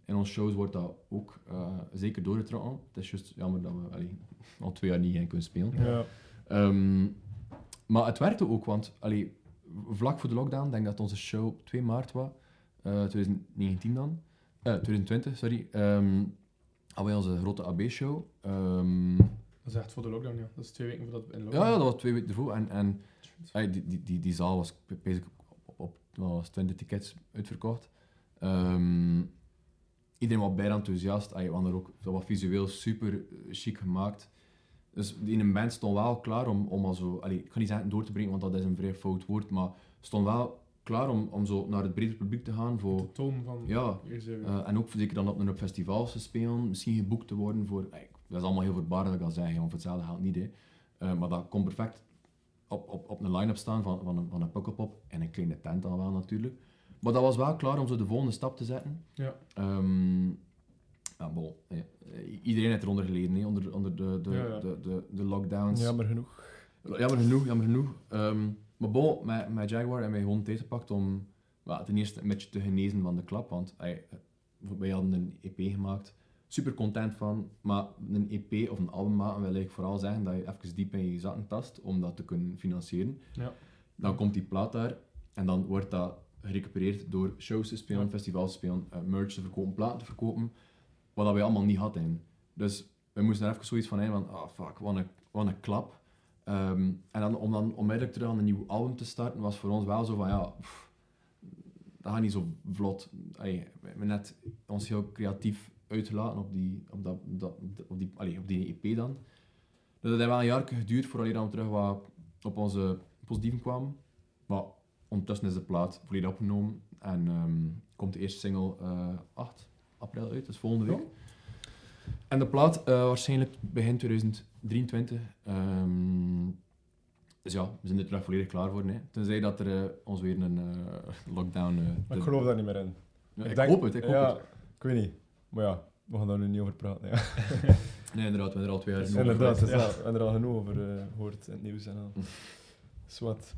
In onze shows wordt dat ook eh, zeker doorgetrokken. Het is juist jammer dat we allee, al twee jaar niet gaan kunnen spelen. Ja. Ehm, maar het werkte ook, want allee, vlak voor de lockdown, ik denk dat onze show op 2 maart was, eh, 2019 dan, eh, 2020, sorry, ehm hadden wij onze grote AB-show. Ehm, Dat is echt voor de lockdown, ja. Dat is twee weken voordat we in ja, lockdown ja, dat was twee weken ervoor. En, en allee, die, die, die, die zaal was bezig op, was het, 20 tickets uitverkocht. Ehm, iedereen was bijna enthousiast. Allee, we hadden er ook, dat was visueel super chic gemaakt. Dus in een band stond wel klaar om, om al zo... Allee, ik ga niet zeggen door te brengen, want dat is een vrij fout woord, maar stond wel klaar om, om zo naar het brede publiek te gaan voor... De toon van... Ja, eh, en ook zeker dan op een op festivals te spelen, misschien geboekt te worden voor... ey, dat is allemaal heel voorbaardig als ik dat zeg, want voor hetzelfde geld niet. Hè. Eh, maar dat komt perfect op, op, op een line-up staan van, van, een, van een pukkelpop en een kleine tent dan wel natuurlijk. Maar dat was wel klaar om zo de volgende stap te zetten. Ja. Ehm, ja, bon, eh, iedereen heeft eronder geleden, onder, onder de, de, Ja, ja. De, de, de lockdowns. Jammer genoeg. Jammer genoeg, jammer genoeg. Ehm, maar bon, met, met Jaguar hebben wij gewoon tijd gepakt om well, ten eerste een beetje te genezen van de klap. Want wij hadden een EP gemaakt, super content van. Maar een EP of een album maken wil ik vooral zeggen dat je even diep in je zakken tast om dat te kunnen financieren. Ja. Dan komt die plaat daar en dan wordt dat gerecupereerd door shows te spelen, Ja. festivals te spelen, eh, merch te verkopen, platen te verkopen. Wat wij allemaal niet hadden. Dus we moesten er even zoiets van hebben van, ah fuck, wat een, een klap. Ehm, en dan, om dan onmiddellijk terug aan een nieuw album te starten, was voor ons wel zo van, ja, dat gaat niet zo vlot. Allee, we hebben net ons heel creatief uitgelaten op die, op dat, op die, allee, op die EP dan. Dus dat heeft wel een jaar geduurd voordat we terug wat op onze positieven kwamen. Maar ondertussen is de plaat volledig opgenomen en ehm, komt de eerste single 8 april uit, dus volgende week. En de plaat eh, waarschijnlijk begin 2023. Ehm, dus ja, we zijn er terug volledig klaar voor. Hè. Tenzij dat er eh, ons weer een eh, lockdown... Maar ik geloof daar niet meer in. Ja, ik denk- hoop het, ik hoop ja, het. Ik weet niet. Maar ja, we gaan daar nu niet over praten. Ja. Nee, inderdaad, we hebben er al twee jaar genoeg Inderdaad, over ja, we hebben er al genoeg over eh, gehoord in het nieuws. En al. Zwat.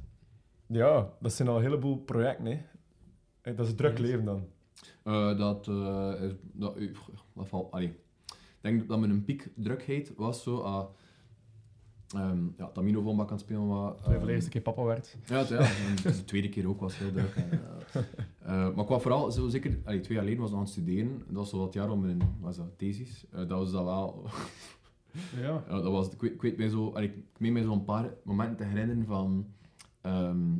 Ja, dat zijn al een heleboel projecten. Hè. Dat is een druk leven dan. Eh, dat, is, dat, eh, dat valt, allee. Ik denk dat met een piek drukheid was zo. ah, ehm, ja, Tamino Vonbak aan het spelen. Toen je voor ehm, de eerste keer papa werd. Ja, het, ja, de tweede keer ook was heel druk. En, eh, maar qua vooral, zo zeker allee, twee jaar geleden was ik aan het studeren. Dat was zo wat jaar om mijn was dat, thesis. Dat was dat wel. Ja. ja, dat was, ik, weet, ik weet mij zo, allee, ik meen mij zo'n paar momenten te herinneren van ehm,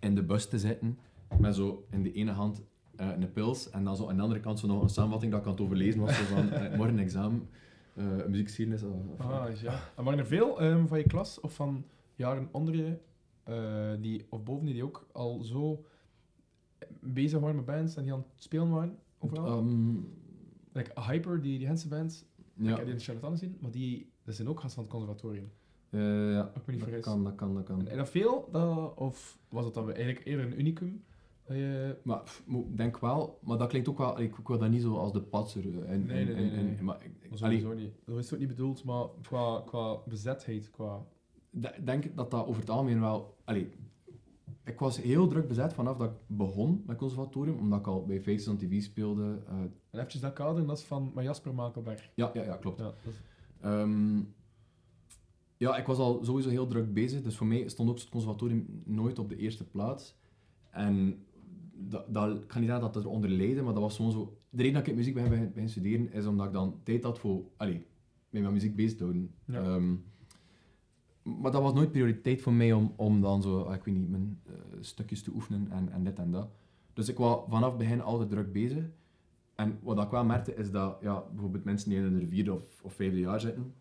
in de bus te zitten met zo in de ene hand eh, een pils en dan zo aan de andere kant zo nog een samenvatting dat ik aan het overlezen was. Zo van, eh, morgen examen, eh muziekgeschiedenis. of- of- Ah, ja. En waren er veel ehm, van je klas of van jaren onder je, die, of boven je, die ook al zo bezig waren met bands en die aan het spelen waren? Overal? Ehm, like Hyper, die, die Gentse band, ja, ik heb die in Charlatan gezien, maar die, dat zijn ook gasten van het conservatorium. ja, niet dat vergis. kan, dat kan, dat kan. En dat veel, dat, of was dat dan eigenlijk eerder een unicum? Je... Maar ik denk wel, maar dat klinkt ook wel, ik, ik wil dat niet zo als de patser. eh, En, Nee, nee, nee, nee. maar ik- allee, niet. Dat is ook niet bedoeld, maar qua, qua bezetheid, qua... Ik denk dat dat over het algemeen wel... Allee, ik was heel druk bezet vanaf dat ik begon met conservatorium, omdat ik al bij Faces on TV speelde. eh, En eventjes dat kader, dat is van Jasper Makelberg. ja, ja, ja, klopt. Ja, is- Ehm, ja, ik was al sowieso heel druk bezig, dus voor mij stond ook het conservatorium nooit op de eerste plaats. En dat, dat, ik ga niet zeggen dat eronder leidde, maar dat was gewoon zo... De reden dat ik muziek ben beginnen studeren, is omdat ik dan tijd had voor... Allee, met mijn muziek bezig te houden. Ja. Ehm, maar dat was nooit prioriteit voor mij om, om dan zo, ah, ik weet niet, mijn eh, stukjes te oefenen en, en dit en dat. Dus ik was vanaf het begin altijd druk bezig. En wat ik wel merkte is dat ja, bijvoorbeeld mensen die in de vierde of, of vijfde jaar zitten,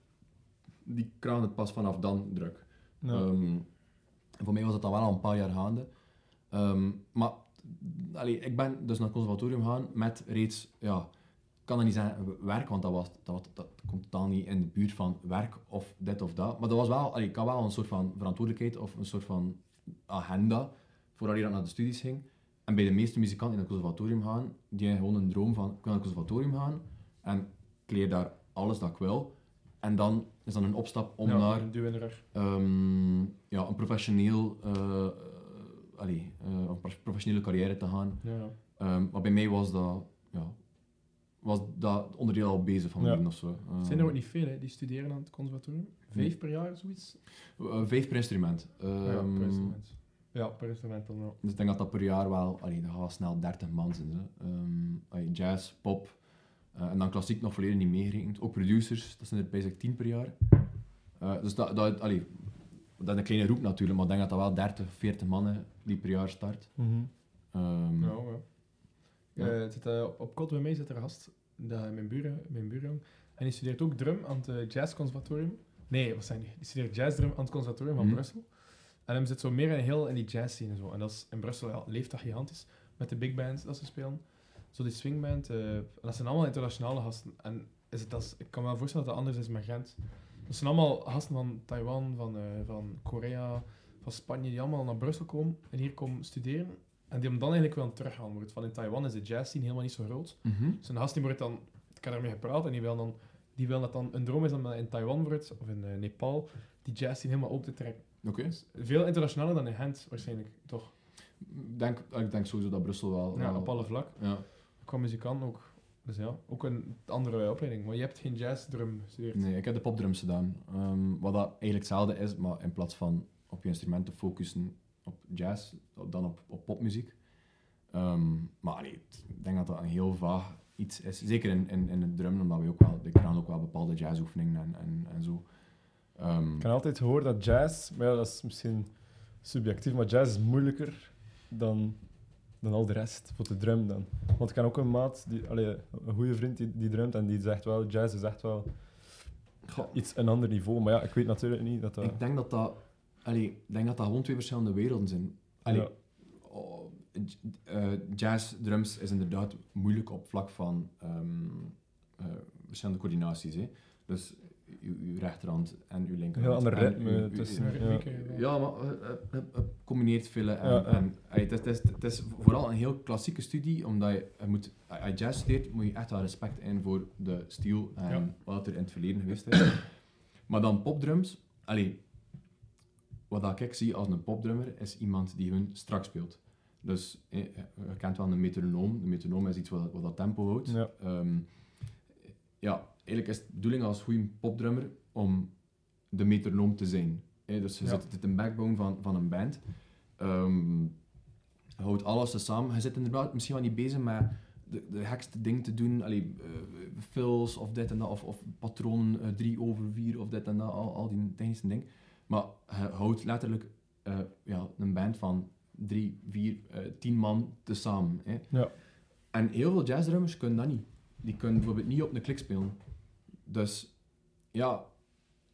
die krijgen het pas vanaf dan druk. Ja. Ehm, voor mij was het dan wel al een paar jaar gaande. Ehm, maar allee, ik ben dus naar het conservatorium gegaan met reeds, ja, ik kan dat niet zeggen werk, want dat, was, dat, dat komt totaal niet in de buurt van werk of dit of dat. Maar dat was wel, allee, ik had wel een soort van verantwoordelijkheid of een soort van agenda voordat ik naar de studies ging. En bij de meeste muzikanten die naar het conservatorium gaan, die hebben gewoon een droom van, ik wil naar het conservatorium gaan en ik leer daar alles dat ik wil. En dan is dan een opstap om ja, naar in ehm, ja, een professioneel, eh, allee, eh, een pro- professionele carrière te gaan. Ja. Ehm, maar bij mij was dat, ja, was dat onderdeel al bezig van Ja. leven of zo. Ehm, zijn er ook niet veel hè, die studeren aan het conservatorium? Vijf per jaar, zoiets? eh, vijf per instrument. ja, Ehm, per instrument. Ja, per instrument dan wel. Dus ik denk dat dat per jaar wel, allee, dat gaat wel snel 30 man zijn. Hè. Ehm, allee, jazz, pop, eh, en dan klassiek nog volledig niet meegerekend. Ook producers, dat zijn er bijna 10 per jaar. Eh, dus dat, dat, allee, dat is een kleine roep natuurlijk, maar ik denk dat dat wel 30, 40 mannen die per jaar start. Ehm, Ja, ja. Ja. Eh, zit, eh, op- kot bij mij zit er een gast, dat, mijn, buren, mijn buurjong, en die studeert ook drum aan het eh, jazzconservatorium. Nee, wat zijn die? Die studeert jazzdrum aan het conservatorium van Mhm. Brussel. En hem zit zo meer in, heel in die jazzscene en zo. En dat is in Brussel, ja, leeft dat gigantisch. Met de big bands dat ze spelen. Zo die swingband. eh, dat zijn allemaal internationale gasten. En is het, dat is- ik kan me wel voorstellen dat dat anders is met Gent. Dat zijn allemaal gasten van Taiwan, van, eh, van Korea, van Spanje, die allemaal naar Brussel komen en hier komen studeren. En die hem dan eigenlijk willen teruggaan. Want van in Taiwan is de jazz scene helemaal niet zo groot. Mhm. Dus een gast die wordt dan, ik heb daarmee gepraat en die wil dan, die wil dat dan, een droom is dan in Taiwan wordt, of in eh, Nepal, die jazz scene helemaal open te trekken. Oké. Dus veel internationaler dan in Gent waarschijnlijk, toch? Ik denk, ik denk sowieso dat Brussel wel... Ja, wel- op alle vlak. Ja. Qua muzikant ook. Dus ja, ook een andere opleiding. Maar je hebt geen jazz drum gestudeerd. Nee, ik heb de popdrums gedaan. Ehm, wat dat eigenlijk hetzelfde is, maar in plaats van op je instrumenten focussen op jazz, dan op, op popmuziek. Ehm, maar het- ik denk dat dat een heel vaag iets is. Zeker in, in, in het drum, omdat we ook wel, we krijgen ook wel bepaalde jazzoefeningen en, en, en zo. Ehm, Ik heb altijd gehoord dat jazz, maar ja, dat is misschien subjectief, maar jazz is moeilijker dan, dan al de rest, voor de drum dan. Want ik ken ook een maat, die, allee, een goede vriend die, die drumt en die zegt wel, jazz is echt wel goh, iets een ander niveau. Maar ja, ik weet natuurlijk niet dat dat... ik denk dat dat, allee, ik denk dat dat gewoon twee verschillende werelden zijn. Allee, Ja. oh, jazz, drums is inderdaad moeilijk op vlak van ehm, eh, verschillende coördinaties. Hè. Dus uw, uw rechterhand en uw linkerhand. Een heel ander ritme tussen- Een ja. ja. Ja, maar eh, eh, eh, combineert veel. En, Ja, ja. het, is, het, is, het is vooral een heel klassieke studie, omdat je, je moet, als je jazz studeert, moet je echt wel respect in voor de stijl en Ja. wat er in het verleden geweest is. maar dan popdrums, allee, wat ik zie als een popdrummer, is iemand die hun strak speelt. Dus je kent wel een metronoom. De metronoom is iets wat, wat dat tempo houdt. Ja. Ehm, ja, eigenlijk is de bedoeling als goede popdrummer om de metronoom te zijn. dus je Ja. zit, het is een backbone van, van een band. Ehm, je houdt alles samen. Je zit inderdaad misschien wel niet bezig met de, de gekste dingen te doen. Allee, eh, fills of dit en dat, of, of patroon 3 over 4 of dit en dat, al, al die technische dingen. Maar je houdt letterlijk eh, ja, een band van 3, 4, 10 man tezamen. Hè. Ja. En heel veel jazzdrummers kunnen dat niet. Die kunnen bijvoorbeeld niet op een klik spelen. Dus ja,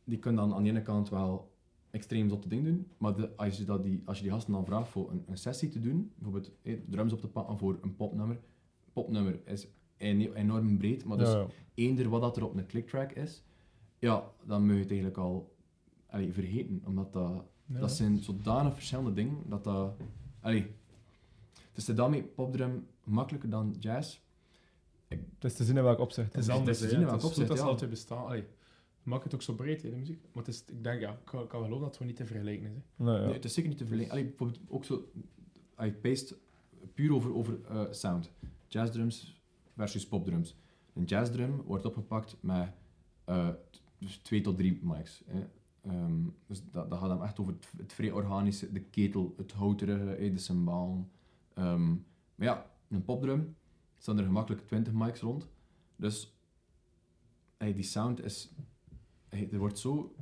die kunnen dan aan de ene kant wel extreem zotte dingen doen, maar de, als, je dat die, als je die gasten dan vraagt voor een, een sessie te doen, bijvoorbeeld drums op te pakken voor een popnummer, popnummer is enorm breed, maar dus ja, ja. eender wat dat er op een clicktrack is, ja, dan moet je het eigenlijk al allee, vergeten, omdat dat, Ja. dat zijn zodanig verschillende dingen, dat dat... Allee, het is daarmee popdrum makkelijker dan jazz. Het is te zien in welk opzicht. Het is Het is anders. te hè. zien in Het welk is goed opzicht, dat ze ja. altijd bestaan. Allee, het maakt het ook zo breed, hè, de muziek. Maar het is, ik denk, ja, ik kan, ik kan wel geloven dat het gewoon niet te vergelijken is. Hè. Ja. Nee, het is zeker niet te vergelijken. Allee, bijvoorbeeld ook zo... Hij paste puur over, over eh, sound. Jazzdrums versus popdrums. Een jazzdrum wordt opgepakt met eh, dus twee tot drie mics. Hè. Ehm, dus dat, dat gaat dan echt over het, het vrij organische, de ketel, het houterige, hè, de cymbalen. Ehm, maar ja, een popdrum staan er gemakkelijk 20 mics rond. Dus hey, die sound is... hey, er wordt zo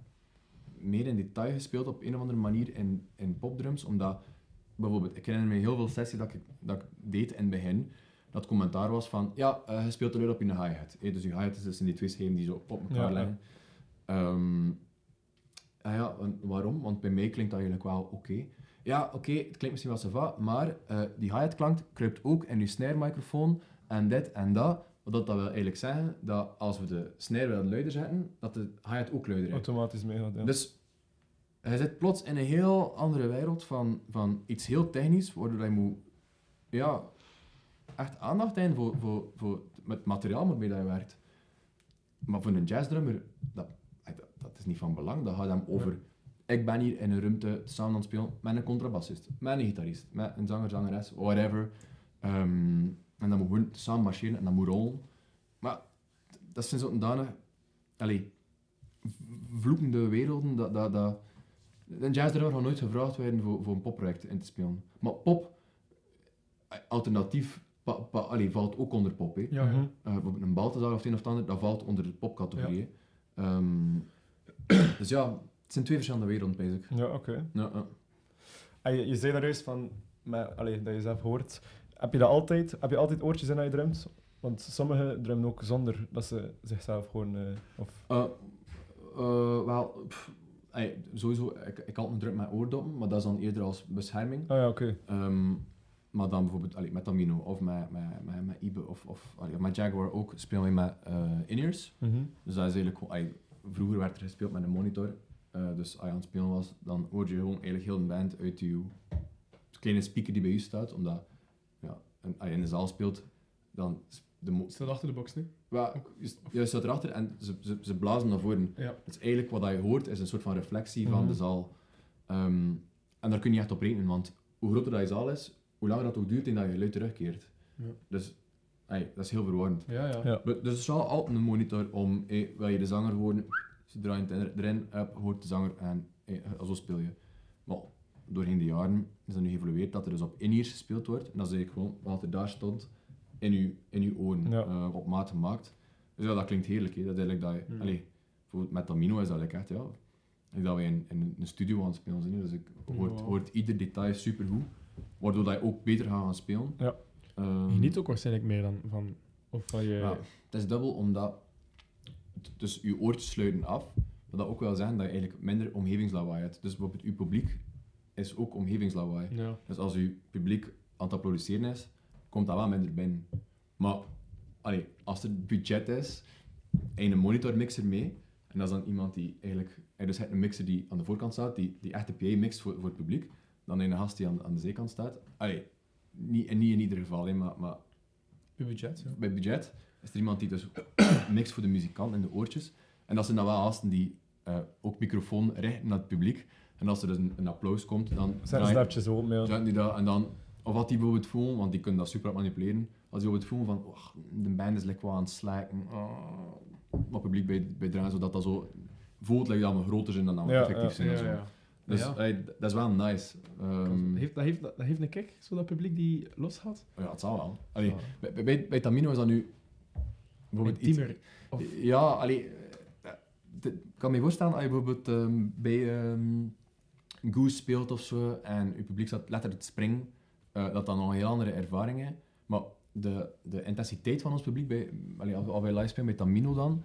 meer in detail gespeeld op een of andere manier in, in popdrums, omdat bijvoorbeeld, ik herinner me heel veel sessies dat ik, dat ik deed in het begin, dat commentaar was van, ja, eh, je speelt er weer op je hi-hat. hè. dus je hi-hat is dus in die twee schijven die zo op elkaar Ja, ja. liggen. Ehm, ah ja, waarom? Want bij mij klinkt dat eigenlijk wel oké. Ja, oké, het klinkt misschien wel sava, maar eh, die hi-hat klank kruipt ook in je snare-microfoon en dit en dat. Wat dat wil eigenlijk zeggen, dat als we de snare willen luider zetten, dat de hi-hat ook luider is. Automatisch meegaat, ja. Dus hij zit plots in een heel andere wereld van, van iets heel technisch, waardoor hij moet ja, echt aandacht hebben voor, voor, voor het materiaal waarmee hij werkt. Maar voor een jazzdrummer, dat, dat, dat is niet van belang. Dat gaat hem over... Ik ben hier in een ruimte samen aan het spelen met een contrabassist, met een gitarist, met een zanger, zangeres, whatever. Ehm, en dan moet gewoon samen marcheren en dat moet rollen. Maar dat zijn. Allee, v- vloekende werelden, dat, dat, dat... Een gaat nooit gevraagd worden voor, voor een popproject in te spelen. Maar pop, alternatief, pa, pa, allee, valt ook onder pop. Hè. Ja, ja. Eh, een Balthazar of het een of ander, dat valt onder de popcategorie. Ehm, dus ja, het zijn twee verschillende werelden, bezig. Ja, oké. Ja, ja. En je, je zei daar juist van, met, allee, dat je zelf hoort. Heb je dat altijd? Heb je altijd oortjes in als je drumt? Want sommigen drummen ook zonder dat ze zichzelf gewoon... eh, of, Eh, eh, wel, ey, sowieso, ik, ik had een druk met oordoppen, maar dat is dan eerder als bescherming. oh ja, oké. Ehm, maar dan bijvoorbeeld allee, met Tamino of met, met, met, met Ibe of, of, allee, met Jaguar ook spelen we met in-ears. Mhm. Dus dat is eigenlijk gewoon, allee, vroeger werd er gespeeld met een monitor. Dus als je aan het spelen was, dan hoor je gewoon eigenlijk heel een band uit je kleine speaker die bij je staat. Omdat en als je in de zaal speelt, dan is de mo- Staat achter de box nu? Wel, je, je staat erachter en ze, ze, ze blazen naar voren. Ja. Dus eigenlijk wat je hoort is een soort van reflectie van Mhm. de zaal. Ehm, en daar kun je niet echt op rekenen, want hoe groter dat je zaal is, hoe langer dat ook duurt en dat je geluid terugkeert. Ja. Dus ey, dat is heel verwarrend. Ja, ja. Ja. Maar Dus er staat altijd een monitor om, hey, wil je de zanger horen, ze draaien het er- erin, up, hoort de zanger en hey, zo speel je. Maar doorheen de jaren is dat nu geëvolueerd dat er dus op in-ears gespeeld wordt. En dat is eigenlijk gewoon wat er daar stond in je, in uw oren, Ja. eh, op maat gemaakt. Dus ja, dat klinkt heerlijk. Hè. Dat is eigenlijk dat je, Mm. allee, bijvoorbeeld met Tamino is dat like echt, ja, dat we in, in een studio aan het spelen zijn. hè. Dus ik hoort, Wow. hoort ieder detail supergoed, waardoor dat je ook beter gaat gaan spelen. Ja. Ehm, Je geniet ook waarschijnlijk meer dan van... Of van je... ja, het is dubbel omdat dus je oortjes sluiten af, maar dat ook wel zeggen dat je eigenlijk minder omgevingslawaai hebt. Dus bijvoorbeeld je publiek is ook omgevingslawaai. Ja. Dus als je publiek aan het applaudisseren is, komt dat wel minder binnen. Maar allee, als er budget is en je een monitormixer mee, en dat is dan iemand die eigenlijk, hij dus hebt een mixer die aan de voorkant staat, die, die echt de PA mixt voor, voor het publiek, dan je een gast die aan, aan de zijkant staat. Allee, niet, en niet in ieder geval, hè, maar, maar Je budget, ja. bij budget is er iemand die dus mixt voor de muzikant in de oortjes. En dat zijn dan wel gasten die eh, ook microfoon richten naar het publiek. En als er dus een, een applaus komt, dan Zet draaien- een snapjes op, ja. die dat. En dan, of wat die bijvoorbeeld voelen, want die kunnen dat super manipuleren. Als die bijvoorbeeld voelen van, oh, de band is lekker aan het slaken. Oh, wat publiek bij, bij draaien, zodat dat zo voelt like dat we groter zijn dan dat we Ja, effectief ja. zijn. en zo. ja. Dus Ja. dat is wel nice. Ehm, heeft, dat, heeft, dat heeft een kick, zo dat publiek die los gaat. ja, het zal wel. Allee, Ja. bij, bij, bij, bij Tamino is dat nu bijvoorbeeld iets. Of- Ja, allee, eh, ik kan me voorstellen als je bijvoorbeeld ehm, bij ehm, Goose speelt of zo en je publiek staat letterlijk te springen, eh, dat dan nog een heel andere ervaring is. Maar de, de intensiteit van ons publiek, bij, allee, wij live spelen bij Tamino dan,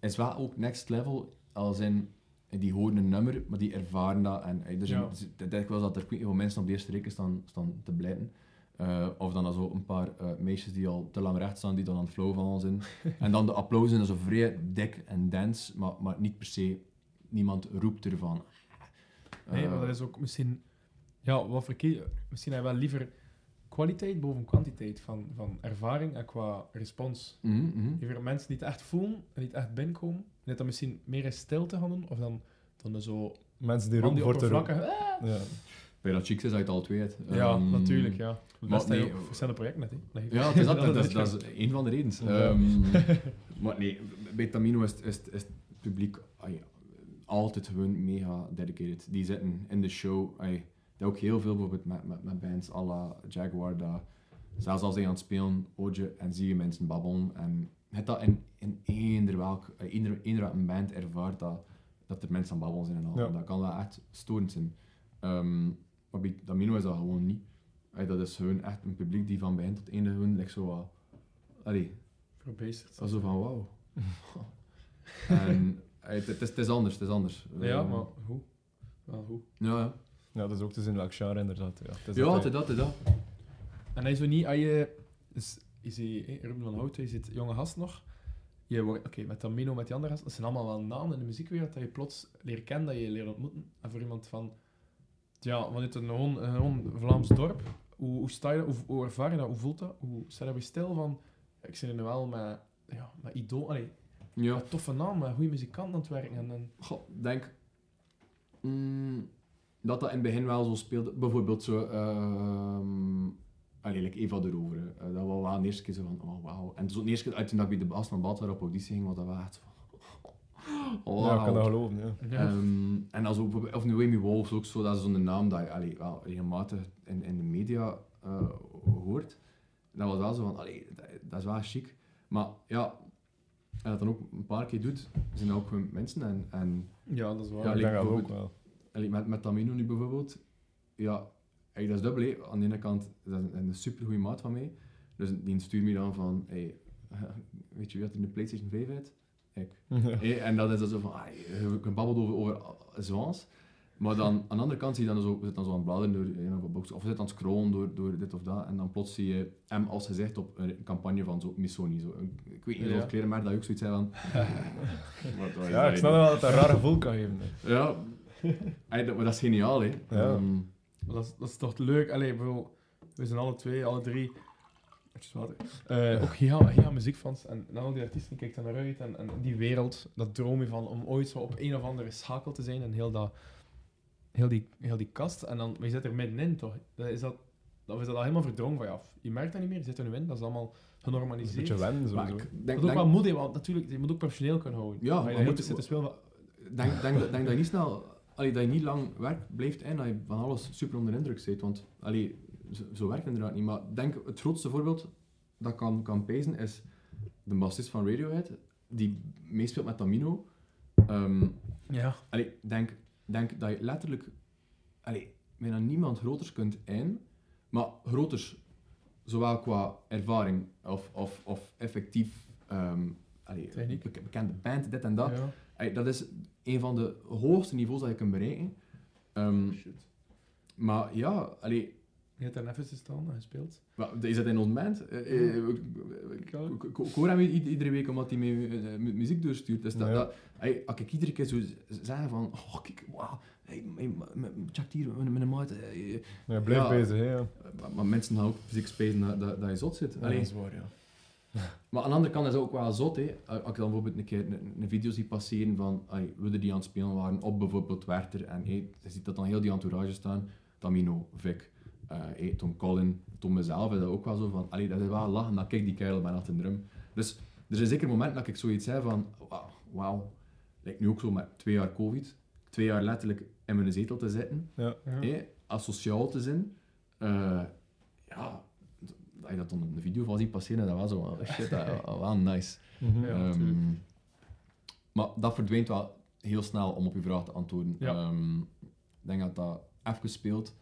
is wel ook next level, als in, die horen een nummer, maar die ervaren dat. En eh, er zijn, Ja. ik denk wel dat er veel mensen op de eerste reken staan, staan te blijten. Eh, of dan zo een paar eh, meisjes die al te lang recht staan, die dan aan het flow van zijn. en dan de applausen zijn zo vrij dik en dance, maar, maar niet per se, niemand roept ervan. Nee, Eh, maar dat is ook misschien... Ja, wat verkeer... Misschien heb je wel liever kwaliteit boven kwantiteit van, van ervaring en qua respons. mhm, mhm. Liever mensen die het echt voelen en niet echt binnenkomen. Net dan misschien meer in stilte gaan doen, of dan, dan zo... Mensen die die voor te oppervlakkige... Ja. Bij dat chic is uit al twee het. Ja, Ehm, natuurlijk, ja. maar Dat is nee, nee, verschillende projecten net, hè. Dat Ja, het is dat, dat, dat is, dat is een van de redenen. Ehm, maar nee, bij Tamino is, is, is het publiek ah ja, altijd gewoon mega dedicated. Die zitten in de show. Ay, dat ook heel veel bijvoorbeeld met, met, met bands à la Jaguar. Dat, zelfs als ze aan het spelen, hoor je en zie je mensen babbelen. En het dat in, in eender welk, eh, eender, eender welk een band ervaart dat, dat er mensen aan babbelen zijn en al. Ja. Dat kan wel echt storend zijn. Ehm, maar bij is dat gewoon niet. Ay, dat is gewoon echt een publiek die van begin tot einde gewoon like zo wat... Allee, zo van wauw. en het, het is, het is anders, het is anders. Ja, Ehm, maar hoe? Wel hoe? Ja, ja. ja, dat is ook te zien welk genre inderdaad. Ja, het is Ja, dat, is dat, is dat. En hij zo niet, als je... Dus, je ziet, hè, Ruben van Hout, je zit jonge gast nog. Je wordt, oké, met Tamino, met die andere gasten, dat zijn allemaal wel namen in de muziekwereld, dat je plots leert kennen, dat je leert ontmoeten. En voor iemand van, ja, vanuit een gewoon, een gewoon Vlaams dorp, hoe, hoe sta je dat, hoe, hoe ervaar je dat, hoe voelt dat? Hoe sta je bij stil van, ik zit er nu wel met, ja, met idool, allee, Ja. met toffe naam, met goede muzikanten aan het werken. En, en, Goh, ik denk mm, dat dat in het begin wel zo speelde. Bijvoorbeeld zo... ehm allee, like Eva de Rovere. Eh, dat was wel de eerste keer zo van, oh wauw. En zo de eerste keer uit toen ik bij de Bas van Baltar op auditie ging, was dat wel echt van... Oh, Ja, ik kan dat geloven. Ja. Ehm, en als ook, of nu Amy Wolf ook zo, dat is zo'n naam dat je allee, wel regelmatig in, in de media eh, hoort. Dat was wel zo van, allee, dat, dat is wel chic. Maar ja, en dat dan ook een paar keer doet, zijn dat ook gewoon mensen. En, en ja, dat is waar. Ja, ik like dat ook wel. met, met Tamino nu bijvoorbeeld, ja, dat is dubbel. Aan de ene kant, dat is een, een super goede maat van mij. Dus die stuurt me dan van, hey, weet je wie had er een PlayStation 5 uit? Ik. Ja. Hé, en dat is dan zo van, ah, je babbelt over, over zwans. Maar dan, aan de andere kant zie je dan zo, zit dan zo aan het bladeren door een of, box, of zit aan het scrollen door, door dit of dat, en dan plots zie je hem als gezegd op een campagne van zo Missoni. Zo. Ik weet niet Ja. of klerenmerk dat ook zoiets zei van... Wat- wat is Ja, dat ik snap wel dat het een raar gevoel kan geven. hè. Ja, Ey, dat, maar dat is geniaal, hè. Ja. Ehm, Maar Dat is, dat is toch leuk. Allee, bro, we zijn alle twee, alle drie. Water. Eh, ook giga, giga muziekfans. En, en al die artiesten kijken daar naar uit. En, en die wereld, dat droom je van om ooit zo op een of andere schakel te zijn. En heel, dat, heel, die, heel die kast. En dan, maar je zit er middenin toch? Dat is dat, dan is dat al helemaal verdrongen van je af. Je merkt dat niet meer, je zit er nu in. Dat is allemaal Dat is een genormaliseerd. beetje wennen, maar sowieso. ik denk, dat is ook denk, wel moedig, want natuurlijk, je moet ook professioneel kunnen houden. Ja, maar je moet- te zitten spelen. van- denk, denk, dat- denk dat je niet snel... Allee, dat je niet lang werk blijft en dat je van alles super onder de indruk zit. Want allee, zo, zo werkt het inderdaad niet. Maar denk, het grootste voorbeeld dat ik kan, kan pezen is de bassist van Radiohead, die meespeelt met Tamino. Ehm Ja. allee, denk, denk dat je letterlijk allee, bijna niemand groters kunt in, maar groters, zowel qua ervaring of, of, of effectief allee, bek- bekende band, dit en dat. ja. Allee, dat is een van de hoogste niveaus dat je kunt bereiken. Shit. maar ja, allee, Je hebt daar even gestaan en gespeeld. Is dat in ons band? Eh, eh, ik- hoor hem iedere week omdat hij mij eh, mu- muziek doorstuurt. Dus dat, Ja. dat, hey, als ik iedere keer zo z- zeggen van, oh kijk, wauw, check hier met mijn maat. Ja, blijf Ja. bezig, hè. Ja. Maar, maar mensen gaan ook fysiek spelen dat, dat, dat je zot zit. Dat is waar, ja. maar aan de andere kant is het ook wel zot, hè. Als ik dan bijvoorbeeld een keer een, een video zie passeren van we die aan het spelen waren op bijvoorbeeld Werther en hey, je ziet dat dan heel die entourage staan, Tamino, Vic, hey, Tom Collin, Tom mezelf, is dat ook wel zo van, allee, dat is wel lachen, dat kijk die kerel maar achter de drum. Dus er zijn zeker momenten dat ik zoiets zei van, wauw, wauw, lijkt nu ook zo met twee jaar covid, twee jaar letterlijk in mijn zetel te zitten, Ja. Ja. hey, asociaal te zijn, eh, ja, dat je dat dan op de video van ziet passeren, dat was zo, oh, shit, dat was wel nice. Mhm. Ja, Ehm, maar dat verdwijnt wel heel snel om op je vraag te antwoorden. Ja. Ehm, ik denk dat dat even speelt.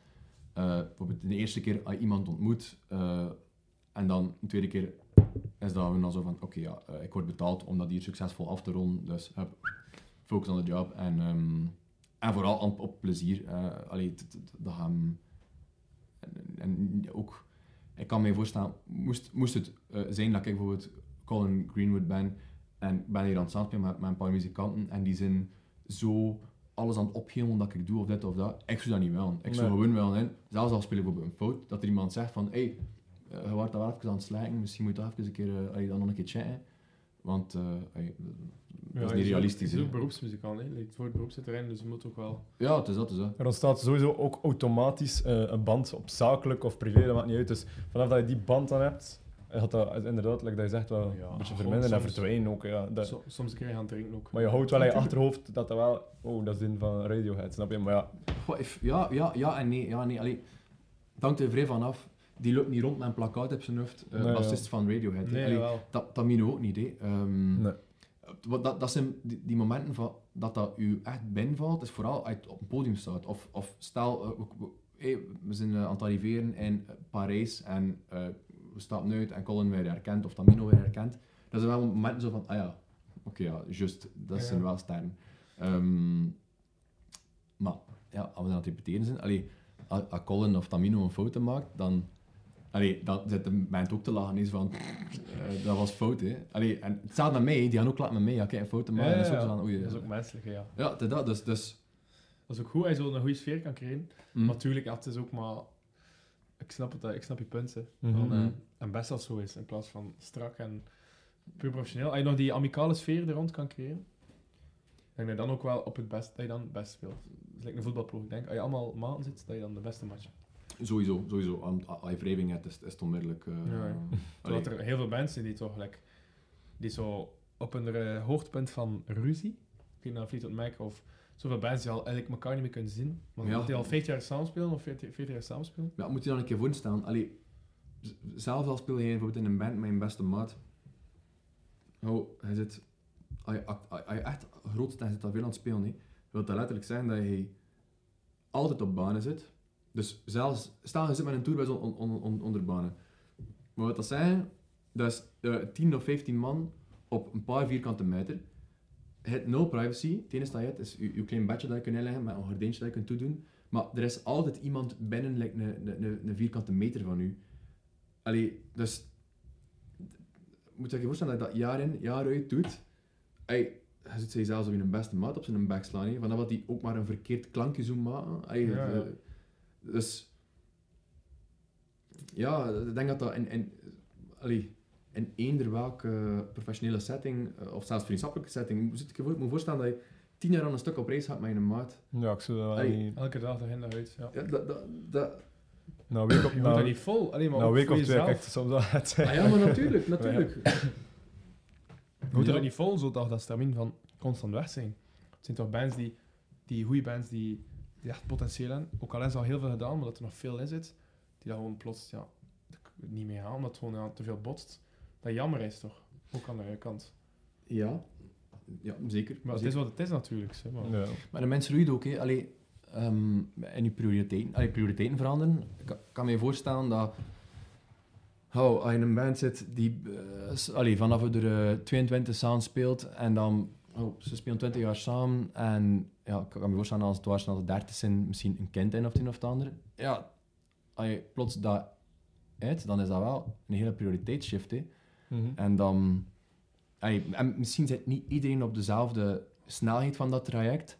Eh, bijvoorbeeld de eerste keer als je iemand ontmoet eh, en dan de tweede keer is dat we dan zo van oké ja, eh, ik word betaald om dat hier succesvol af te ronden, dus focus on the job en, ehm, en vooral op, plezier. allee, t- t- dat gaan en, en ook, ik kan me voorstellen, moest, moest het zijn dat ik bijvoorbeeld Colin Greenwood ben en ben hier aan het samenspelen met, met een paar muzikanten en die zijn zo alles aan het opgeven dat ik doe of dit of dat. Ik zou dat niet willen. Ik zou Nee. gewoon willen, in, zelfs al speel ik bijvoorbeeld een fout, dat er iemand zegt van hey, eh, je wordt daar wel even aan het slijken, misschien moet je toch even een keer, allee, dan nog een keer chatten. Want eh, dat is niet realistisch. Je is ook beroepsmuzikant, hè. Voor het beroep zit erin, dus je moet ook wel... Ja, het is dat, het is dat. Er ontstaat sowieso ook automatisch eh, een band op zakelijk of privé, dat maakt niet uit. Dus vanaf dat je die band dan hebt, gaat dat inderdaad, like dat je zegt, wel Ja, een beetje verminderen en verdwijnen ook. Ja. Dat, So- soms een keer gaan drinken ook. maar je houdt wel in je achterhoofd dat dat wel, oh, dat is in van Radiohead, snap je? Maar ja, Goh, if- ja, ja, ja en nee. Ja, nee. Allee, het hangt er vrij van af. Die loopt niet rond met een plakkaat op zijn hoofd. eh Nee, bassist van Radiohead. Nee, Allee, dat, dat Mino ook niet. Hè. Ehm, nee. wat, dat, dat zijn die, die momenten van, dat dat u echt binnenvalt, is vooral als je op een podium staat. Of, of stel, eh, we, we- hey, we zijn eh, aan het arriveren in Parijs en eh, we stappen uit en Colin weer herkent of Tamino weer herkent. Dat zijn wel momenten zo van, ah ja, oké, ja, juist, dat Ja. zijn wel sterren. Ehm, maar ja, als we aan het repeteren zijn, allee, als, Colin of Tamino een foto maakt, dan, allee, dan zit de band ook te lachen is van, eh, dat was fout, hè. Allee, en het staat met mij, die gaan ook lachen met mij, ja, kijk, een foto maken, dat is ook van, oei, Dat is eh, ook menselijk, ja. ja, dat, dus, dus Dat is ook goed, je zo een goede sfeer kan creëren. mm. Maar natuurlijk, ja, het is ook maar... Ik snap, het, hè, ik snap je punt, hè. Mhm. Van, eh, en best als zo is, in plaats van strak en puur professioneel. Als je nog die amicale sfeer er rond kan creëren, denk dat je dan ook wel op het best, dat je dan het best speelt. Het is like een voetbalploeg. Ik denk, als je allemaal maanden zit, dat je dan de beste match sowieso, sowieso, als je wrijving hebt, is, is het onmiddellijk, eh, Ja, Terwijl er heel veel mensen die toch, like, die zo op een eh, hoogtepunt van ruzie, of Fleetwood Mac of zoveel bands die al eigenlijk elkaar niet meer kunnen zien, want Ja. dat die al 50 jaar samenspelen of 40, 40 jaar samenspelen. Ja, moet je dan een keer voorstellen. Allee, z- zelfs al speel je bijvoorbeeld in een band met een beste maat. Oh, hij zit... Als je, act- als je echt groot je zit al veel aan het spelen, wil dat letterlijk zeggen dat je altijd op banen zit. Dus zelfs... Stel, je zit met een tourbus on, on, on- onder banen. Maar wat dat zeggen, dat is eh 10 of 15 man op een paar vierkante meter. Hebt nul privacy. Het enige dat je hebt is je, je klein bedje dat je kunt inleggen met een gordijntje dat je kunt toedoen. Maar er is altijd iemand binnen like, een, een, een, een vierkante meter van u. Allee, dus... Moet je je voorstellen dat je dat jaar in, jaar uit doet. Ey, je zit zelfs op je beste maat op zijn bek slaan. Vanaf dat hij ook maar een verkeerd klankje zou maken. Ja, ja. Dus... Ja, ik denk dat dat in... in allee, in eender welke professionele setting, eh, of zelfs vriendschappelijke setting, moet je je moet voorstellen dat je tien jaar aan een stuk op reis gaat met een maat. Ja, ik zou dat wel niet... Elke dag daarin naar uit. Ja. Ja, dat, dat, dat... Een week op, Je dat niet vol. Alleen maar ook week of twee kijkt soms wel het zijn. Ah ja, maar natuurlijk, natuurlijk. Je moet Ja. er niet vol, zodat dat stamien van constant weg zijn. Het zijn toch bands die, die goede bands die, die echt potentieel hebben. Ook al hebben ze al heel veel gedaan, maar dat er nog veel in zit, die dat gewoon plots ja, niet meer gaan, omdat het gewoon ja, te veel botst. Dat jammer is toch? Ook aan de andere kant. Ja, ja zeker. Maar het zeker. is wat het is natuurlijk. Hè, maar. Ja. Maar de mensen roeien ook, hè. Allee, ehm, en je prioriteiten, allee, prioriteiten veranderen. Ik kan, kan me voorstellen dat... Oh, als je in een band zit die eh, allee, vanaf we er eh, 22 samen speelt en dan... Oh, ze spelen 20 jaar samen en ja, ik kan me voorstellen als het was als 30 zijn, misschien een kind in of het een of het andere. Ja, als je plots dat uit, dan is dat wel een hele prioriteitsshift, hè. Mhm. En dan... allee, en misschien zit niet iedereen op dezelfde snelheid van dat traject.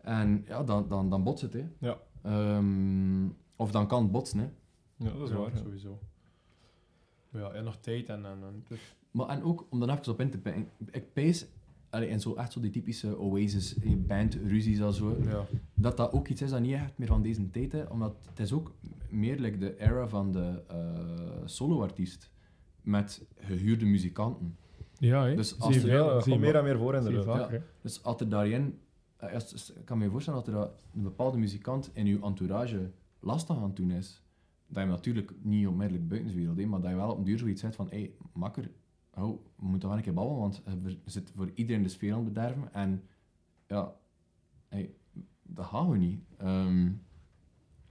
En ja, dan, dan, dan botst het, hè. Ja. Ehm, of dan kan het botsen, hè. Ja, dat is Ja, waar. ja. Sowieso. Maar ja, en nog tijd en... en, en dus, Maar en ook, om daar even op in te pikken, ik pees... allee, en zo echt zo die typische Oasis eh, band ruzies zo, ja. dat dat ook iets is dat niet echt meer van deze tijd is, omdat het is ook meer like de era van de eh solo-artiest met gehuurde muzikanten. Ja, hè. Dus Zie als je er- veel- Ja, komt meer en meer voor inderdaad. vaker, hè. Dus als er daarin, eh, als- als- ik kan me voorstellen dat er een bepaalde muzikant in uw entourage lastig aan het doen is, dat je natuurlijk niet onmiddellijk buiten de maar dat je wel op een duur zoiets zegt van, hé, hey, makker, oh, we moeten wel een keer babbelen, want eh, we zitten voor iedereen de sfeer aan het bederven en ja, hey, dat gaan we niet. Ehm,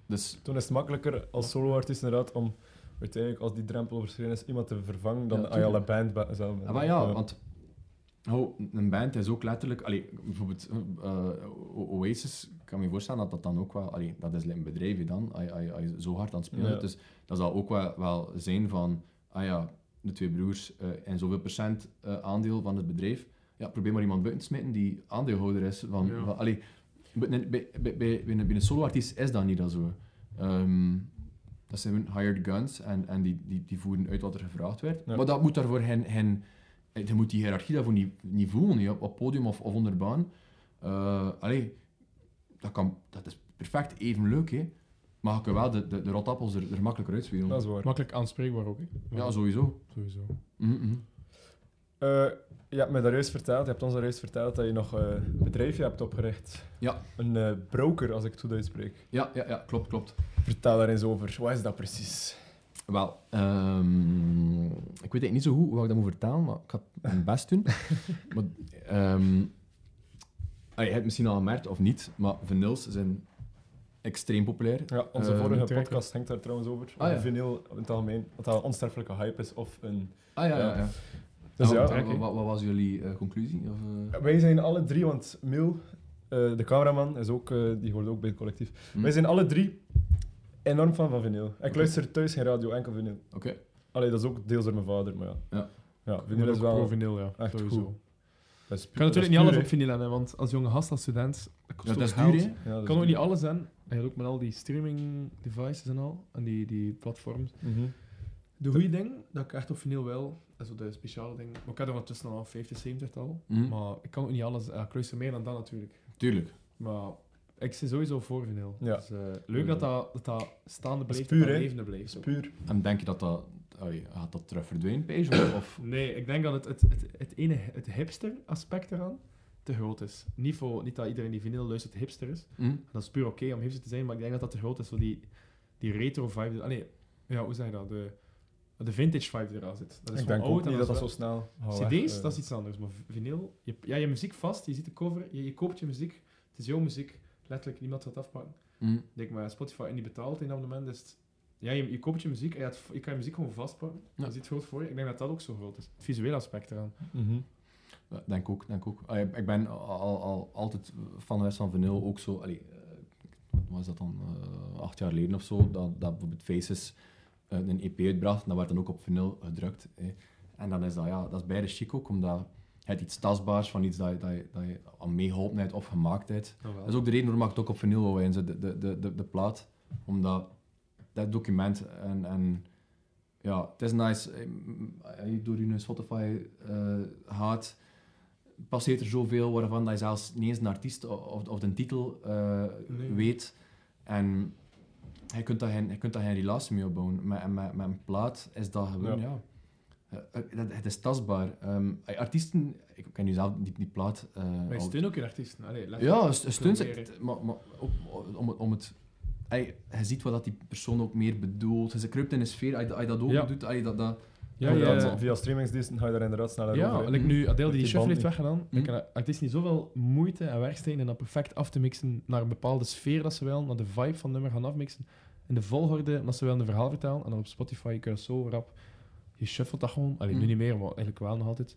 dus Toen is het makkelijker als solo-artiest inderdaad om uiteindelijk, als die drempel overschreden is, iemand te vervangen dan Ja, al een band ba- zelf. Ja, maar ja, want oh, een band is ook letterlijk... Allee, bijvoorbeeld eh, Oasis, ik kan me voorstellen dat dat dan ook wel... Allee, dat is een bedrijf dan, als je, zo hard aan het spelen Ja. Dus dat zal ook wel, wel zijn van... Ah ja, de twee broers eh en zoveel procent eh, aandeel van het bedrijf. Ja, probeer maar iemand buiten te smitten die aandeelhouder is. Van, Ja. van, allee, bij, bij, bij, bij, bij een, bij een solo-artiest is dat niet dat zo. Ehm, dat zijn hired guns en, en die, die, die voeren uit wat er gevraagd werd. Ja. Maar dat moet daarvoor hen, hen, eh, je moet die hiërarchie daarvoor niet, niet voelen, niet, op, op podium of, of onder baan. Eh, allee, dat, kan, dat is perfect even leuk, hè. maar je kunt wel de, de, de rotappels er, er makkelijker uitspelen. Dat is waar. Makkelijk aanspreekbaar ook, hè. Ja, sowieso. Sowieso. Mhm, mhm. Eh, je hebt me daar juist verteld, je hebt ons daar juist verteld dat je nog eh, een bedrijfje hebt opgericht. Ja. Een eh, broker, als ik het goed uitspreek. Ja, ja, ja, klopt, klopt. Vertel daar eens over. Wat is dat precies? Wel, ehm, ik weet eigenlijk niet zo goed hoe ik dat moet vertellen, maar ik ga mijn best doen. maar, ehm, ah, je hebt misschien al gemerkt of niet, maar vinyls zijn extreem populair. Ja, onze Eh, vorige podcast hangt daar trouwens over. Ah, ja. Vinyl in het algemeen. Dat dat een onsterfelijke hype is of een... Ah ja, ja. Ja. Dus Ah, ja, wat, wat, wat was jullie eh, conclusie? Of, eh? wij zijn alle drie, want Mil, eh, de cameraman, is ook, eh, die hoort ook bij het collectief. hm? Wij zijn alle drie enorm fan van vinyl. Ik luister thuis geen radio, enkel vinyl. Oké. Allee, dat is ook deels door mijn vader, maar ja. Ja. Ja, vinyl is wel... vinyl, ja. echt Sowieso. goed. Dat is kan natuurlijk niet alles op vinyl hebben, want als jonge gast, als student, dat kost Ja, dat ook is geld. duur. Ja, dat kan ook niet alles zijn. En je ook met al die streaming devices en al, en die, die platforms. Mhm. De goede ding, dat ik echt op vinyl wil, is zo de speciale ding. Maar ik heb er ondertussen al 50, 70 tal. Hm? Maar ik kan ook niet alles. Ik luister meer dan dat natuurlijk. Tuurlijk. Maar ik zit sowieso voor vinyl. Ja. Dus, eh, leuk dat dat, dat dat staande blijft, dat levende blijft. puur. En denk je dat dat... allee, gaat dat terug verdwijnen, Page? Of, of? Nee, ik denk dat het, het, het, het ene, het hipster aspect eraan te groot is. Niet, voor, niet dat iedereen die vinyl luistert hipster is. Hm? Dat is puur oké om hipster te zijn, maar ik denk dat dat te groot is. Zo die, die retro vibe. Ah, nee, ja, hoe zeg je dat? De, de vintage vibe eraan zit. Dat is Ik gewoon denk ook oud niet dat dat is zo snel CD's, dat is iets anders. Maar vinyl, je, ja, je muziek vast, je ziet de cover, je, je koopt je muziek. Het is jouw muziek, letterlijk niemand gaat het afpakken. Hm? Ik denk maar Spotify en die betaalt in abonnement, dus ja, je, je koopt je muziek en je, kan je muziek gewoon vastpakken. Ja. Je ziet het groot voor je. Ik denk dat dat ook zo groot is. Het visuele aspect eraan. Mhm. Denk ook, denk ook. Allee, ik ben al, al, altijd fan geweest van vinyl, ook zo, allee, eh, wat was dat dan, eh, acht jaar geleden of zo, dat, dat bijvoorbeeld Faces een EP uitbracht, dat werd dan ook op vinyl gedrukt. hè. En dan is dat, ja, dat is beide chic ook, omdat het iets tastbaars van iets dat je, dat je, dat je aan meegeholpen hebt of gemaakt hebt. Dat is ook de reden waarom ik het ook op vinyl wil wijzen, de, de, de, de, de plaat. Omdat dat document en, en ja, het is nice. eh, door je Spotify eh gaat, passeert er zoveel waarvan dat je zelfs niet eens een artiest of, of de titel eh, Nee. weet. En je kunt, daar geen, je kunt daar geen relatie mee opbouwen. Met, met, met een plaat is dat gewoon, Ja. ja. eh, eh, het is tastbaar. Ehm, eh, artiesten, ik ken nu zelf die, die plaat. eh, Maar je steunt ook je artiesten. Allee, ja, je- een st- een steun proberen. zit, maar, maar ook om, het- om het... je ziet wat dat die persoon ook meer bedoelt. Ze kruipt in een sfeer. Als je, dat ook Ja. doet, dat, dat, Ja, ja. Via streamingsdiensten ga je daar inderdaad sneller Ja, over. hè. like nu Adele die die shuffle heeft nu. weggedaan. Hm. Ik kan artiesten niet zoveel moeite en werk steken en dat perfect af te mixen naar een bepaalde sfeer dat ze willen, naar de vibe van het nummer gaan afmixen. In de volgorde dat ze willen een verhaal vertellen. En dan op Spotify kun je zo rap... Je shuffelt dat gewoon. Alleen nu Hm. niet meer, maar eigenlijk wel nog altijd.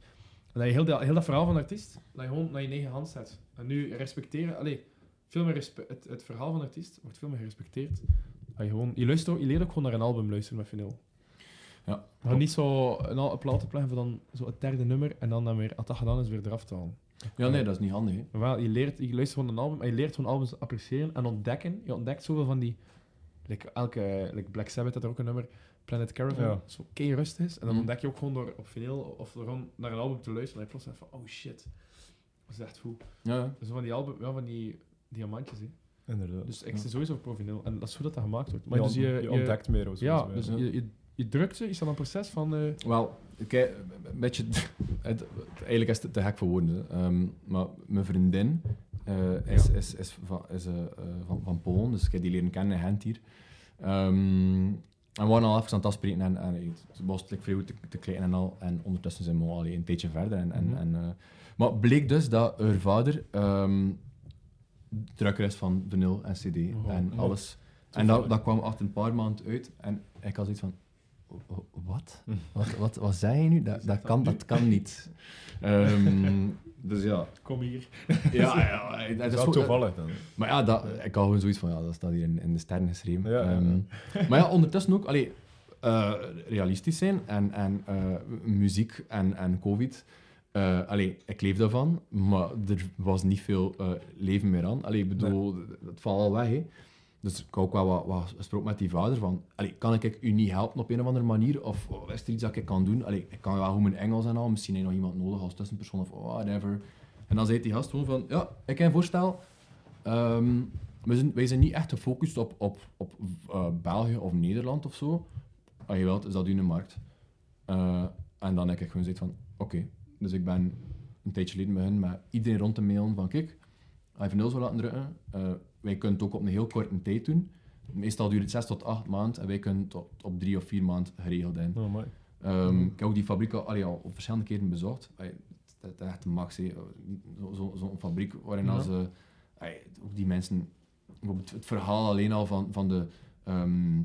En dat je heel, dat, heel dat verhaal van de artiest, dat je gewoon naar je eigen hand zet. En nu respecteren... Allee, veel meer respe- het, het verhaal van de artiest wordt veel meer gerespecteerd. Dat je, gewoon, je, luistert ook, je leert ook gewoon naar een album luisteren met vinyl. Ja. Gaan niet zo een, een plaat opleggen voor dan zo het derde nummer en dan, dan weer, als dat gedaan is, weer eraf te halen. ja, nee, dat is niet handig. Hè. Maar wel, je, leert, je luistert gewoon een album en je leert gewoon albums appreciëren en ontdekken. Je ontdekt zoveel van die... Like elke, like Black Sabbath had er ook een nummer, Planet Caravan, Ja. zo kei rustig is. En dan Mhm. ontdek je ook gewoon door op vinyl of door gewoon naar een album te luisteren en je plots van, oh shit, dat is echt goed. Ja, ja. Dus van die album, ja, van die diamantjes, hè. Inderdaad. Dus ik Ja. zit sowieso voor vinyl. En dat is goed dat dat gemaakt wordt. Maar je, dus je, je je- ontdekt meer. of zo, Ja, dus ja. je, je, je drukt ze, is dat een proces van... eh, Wel, kijk, een beetje... Het, eigenlijk is het te gek voor woorden. Ehm, maar mijn vriendin eh, is, is, is, van, is eh, eh, van, van Polen, dus ik heb die leren kennen in Gent hier. Ehm, en we waren al even aan het afspreken en, en het was like, vrij goed te, te klein en al. En ondertussen zijn we al een tijdje verder. En, en, Mhm. en, maar bleek dus dat haar vader ehm drukker is van vinyl en cd Oh, en alles. En dat, dat kwam achter een paar maanden uit. En ik had zoiets van... "W- w- Wat? Wat, wat, wat zei je nu? Dat, dat, kan, dat kan niet. Ehm, dus ja. Kom hier. Ja, ja, Dat is wel toevallig dan. Maar ja, dat, ik had gewoon zoiets van, ja, dat staat hier in, in de sterren geschreven. Ja, ja, ja. Ehm, maar ja, ondertussen ook, allee, eh, realistisch zijn en, en eh, muziek en, en covid. Eh, allee, ik leef daarvan, maar er was niet veel eh, leven meer aan. Allee, ik bedoel, het valt al weg, hè. Dus ik ook wel wat, wat gesproken met die vader van, kan ik u niet helpen op een of andere manier? Of is er iets dat ik kan doen? Allee, ik kan wel goed mijn Engels en al, misschien heb je nog iemand nodig als tussenpersoon of whatever. En dan zei die gast gewoon van, ja, ik heb een voorstel. Ehm, we zijn, wij zijn niet echt gefocust op, op, op eh, België of Nederland of zo. Als je wilt, is dat uw markt. Eh, en dan heb ik gewoon gezegd van, oké. Dus ik ben een tijdje geleden begonnen met iedereen rond te mailen van, kijk, je vinyls wil laten drukken, eh, wij kunnen het ook op een heel korte tijd doen. Meestal duurt het 6 tot 8 maanden en wij kunnen het op, op 3 of 4 maanden geregeld zijn. Oh. Ehm, Ik heb ook die fabriek al, allee, al op verschillende keren bezocht. Allee, Dat is echt de max. hè. Zo- zo- Zo'n fabriek waarin als, eh, allee, ook die mensen... Het verhaal alleen al van, van de, ehm,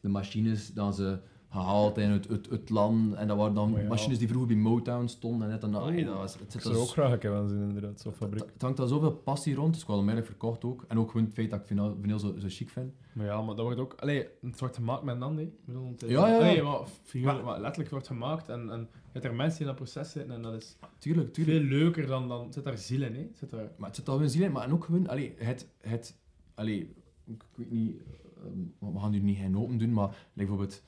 de machines dat ze gehaald in het, het, het land. En dat waren dan ja. machines die vroeger bij Motown stonden. En net en dat, Oh. allee, dat was, het Ik zit zou ook graag een keer zien, inderdaad, zo'n fabriek. het hangt daar zoveel passie rond, dus ik had hem eigenlijk verkocht ook. En ook gewoon het feit dat ik vinyl, vinyl zo, zo chic vind. Maar ja, maar dat wordt ook... Allee, het wordt gemaakt met een het is- Ja, ja, ja. Allee, maar, maar letterlijk wordt gemaakt en, en je hebt er mensen die in dat proces zitten en dat is Tuurlijk, tuurlijk. veel leuker dan... dan zit daar ziel in, hè. Zit daar... Maar het zit al in ziel in, maar en ook gewoon, allee, het, het, allee, ik weet niet, ehm, we gaan nu niet geen open doen, maar like bijvoorbeeld,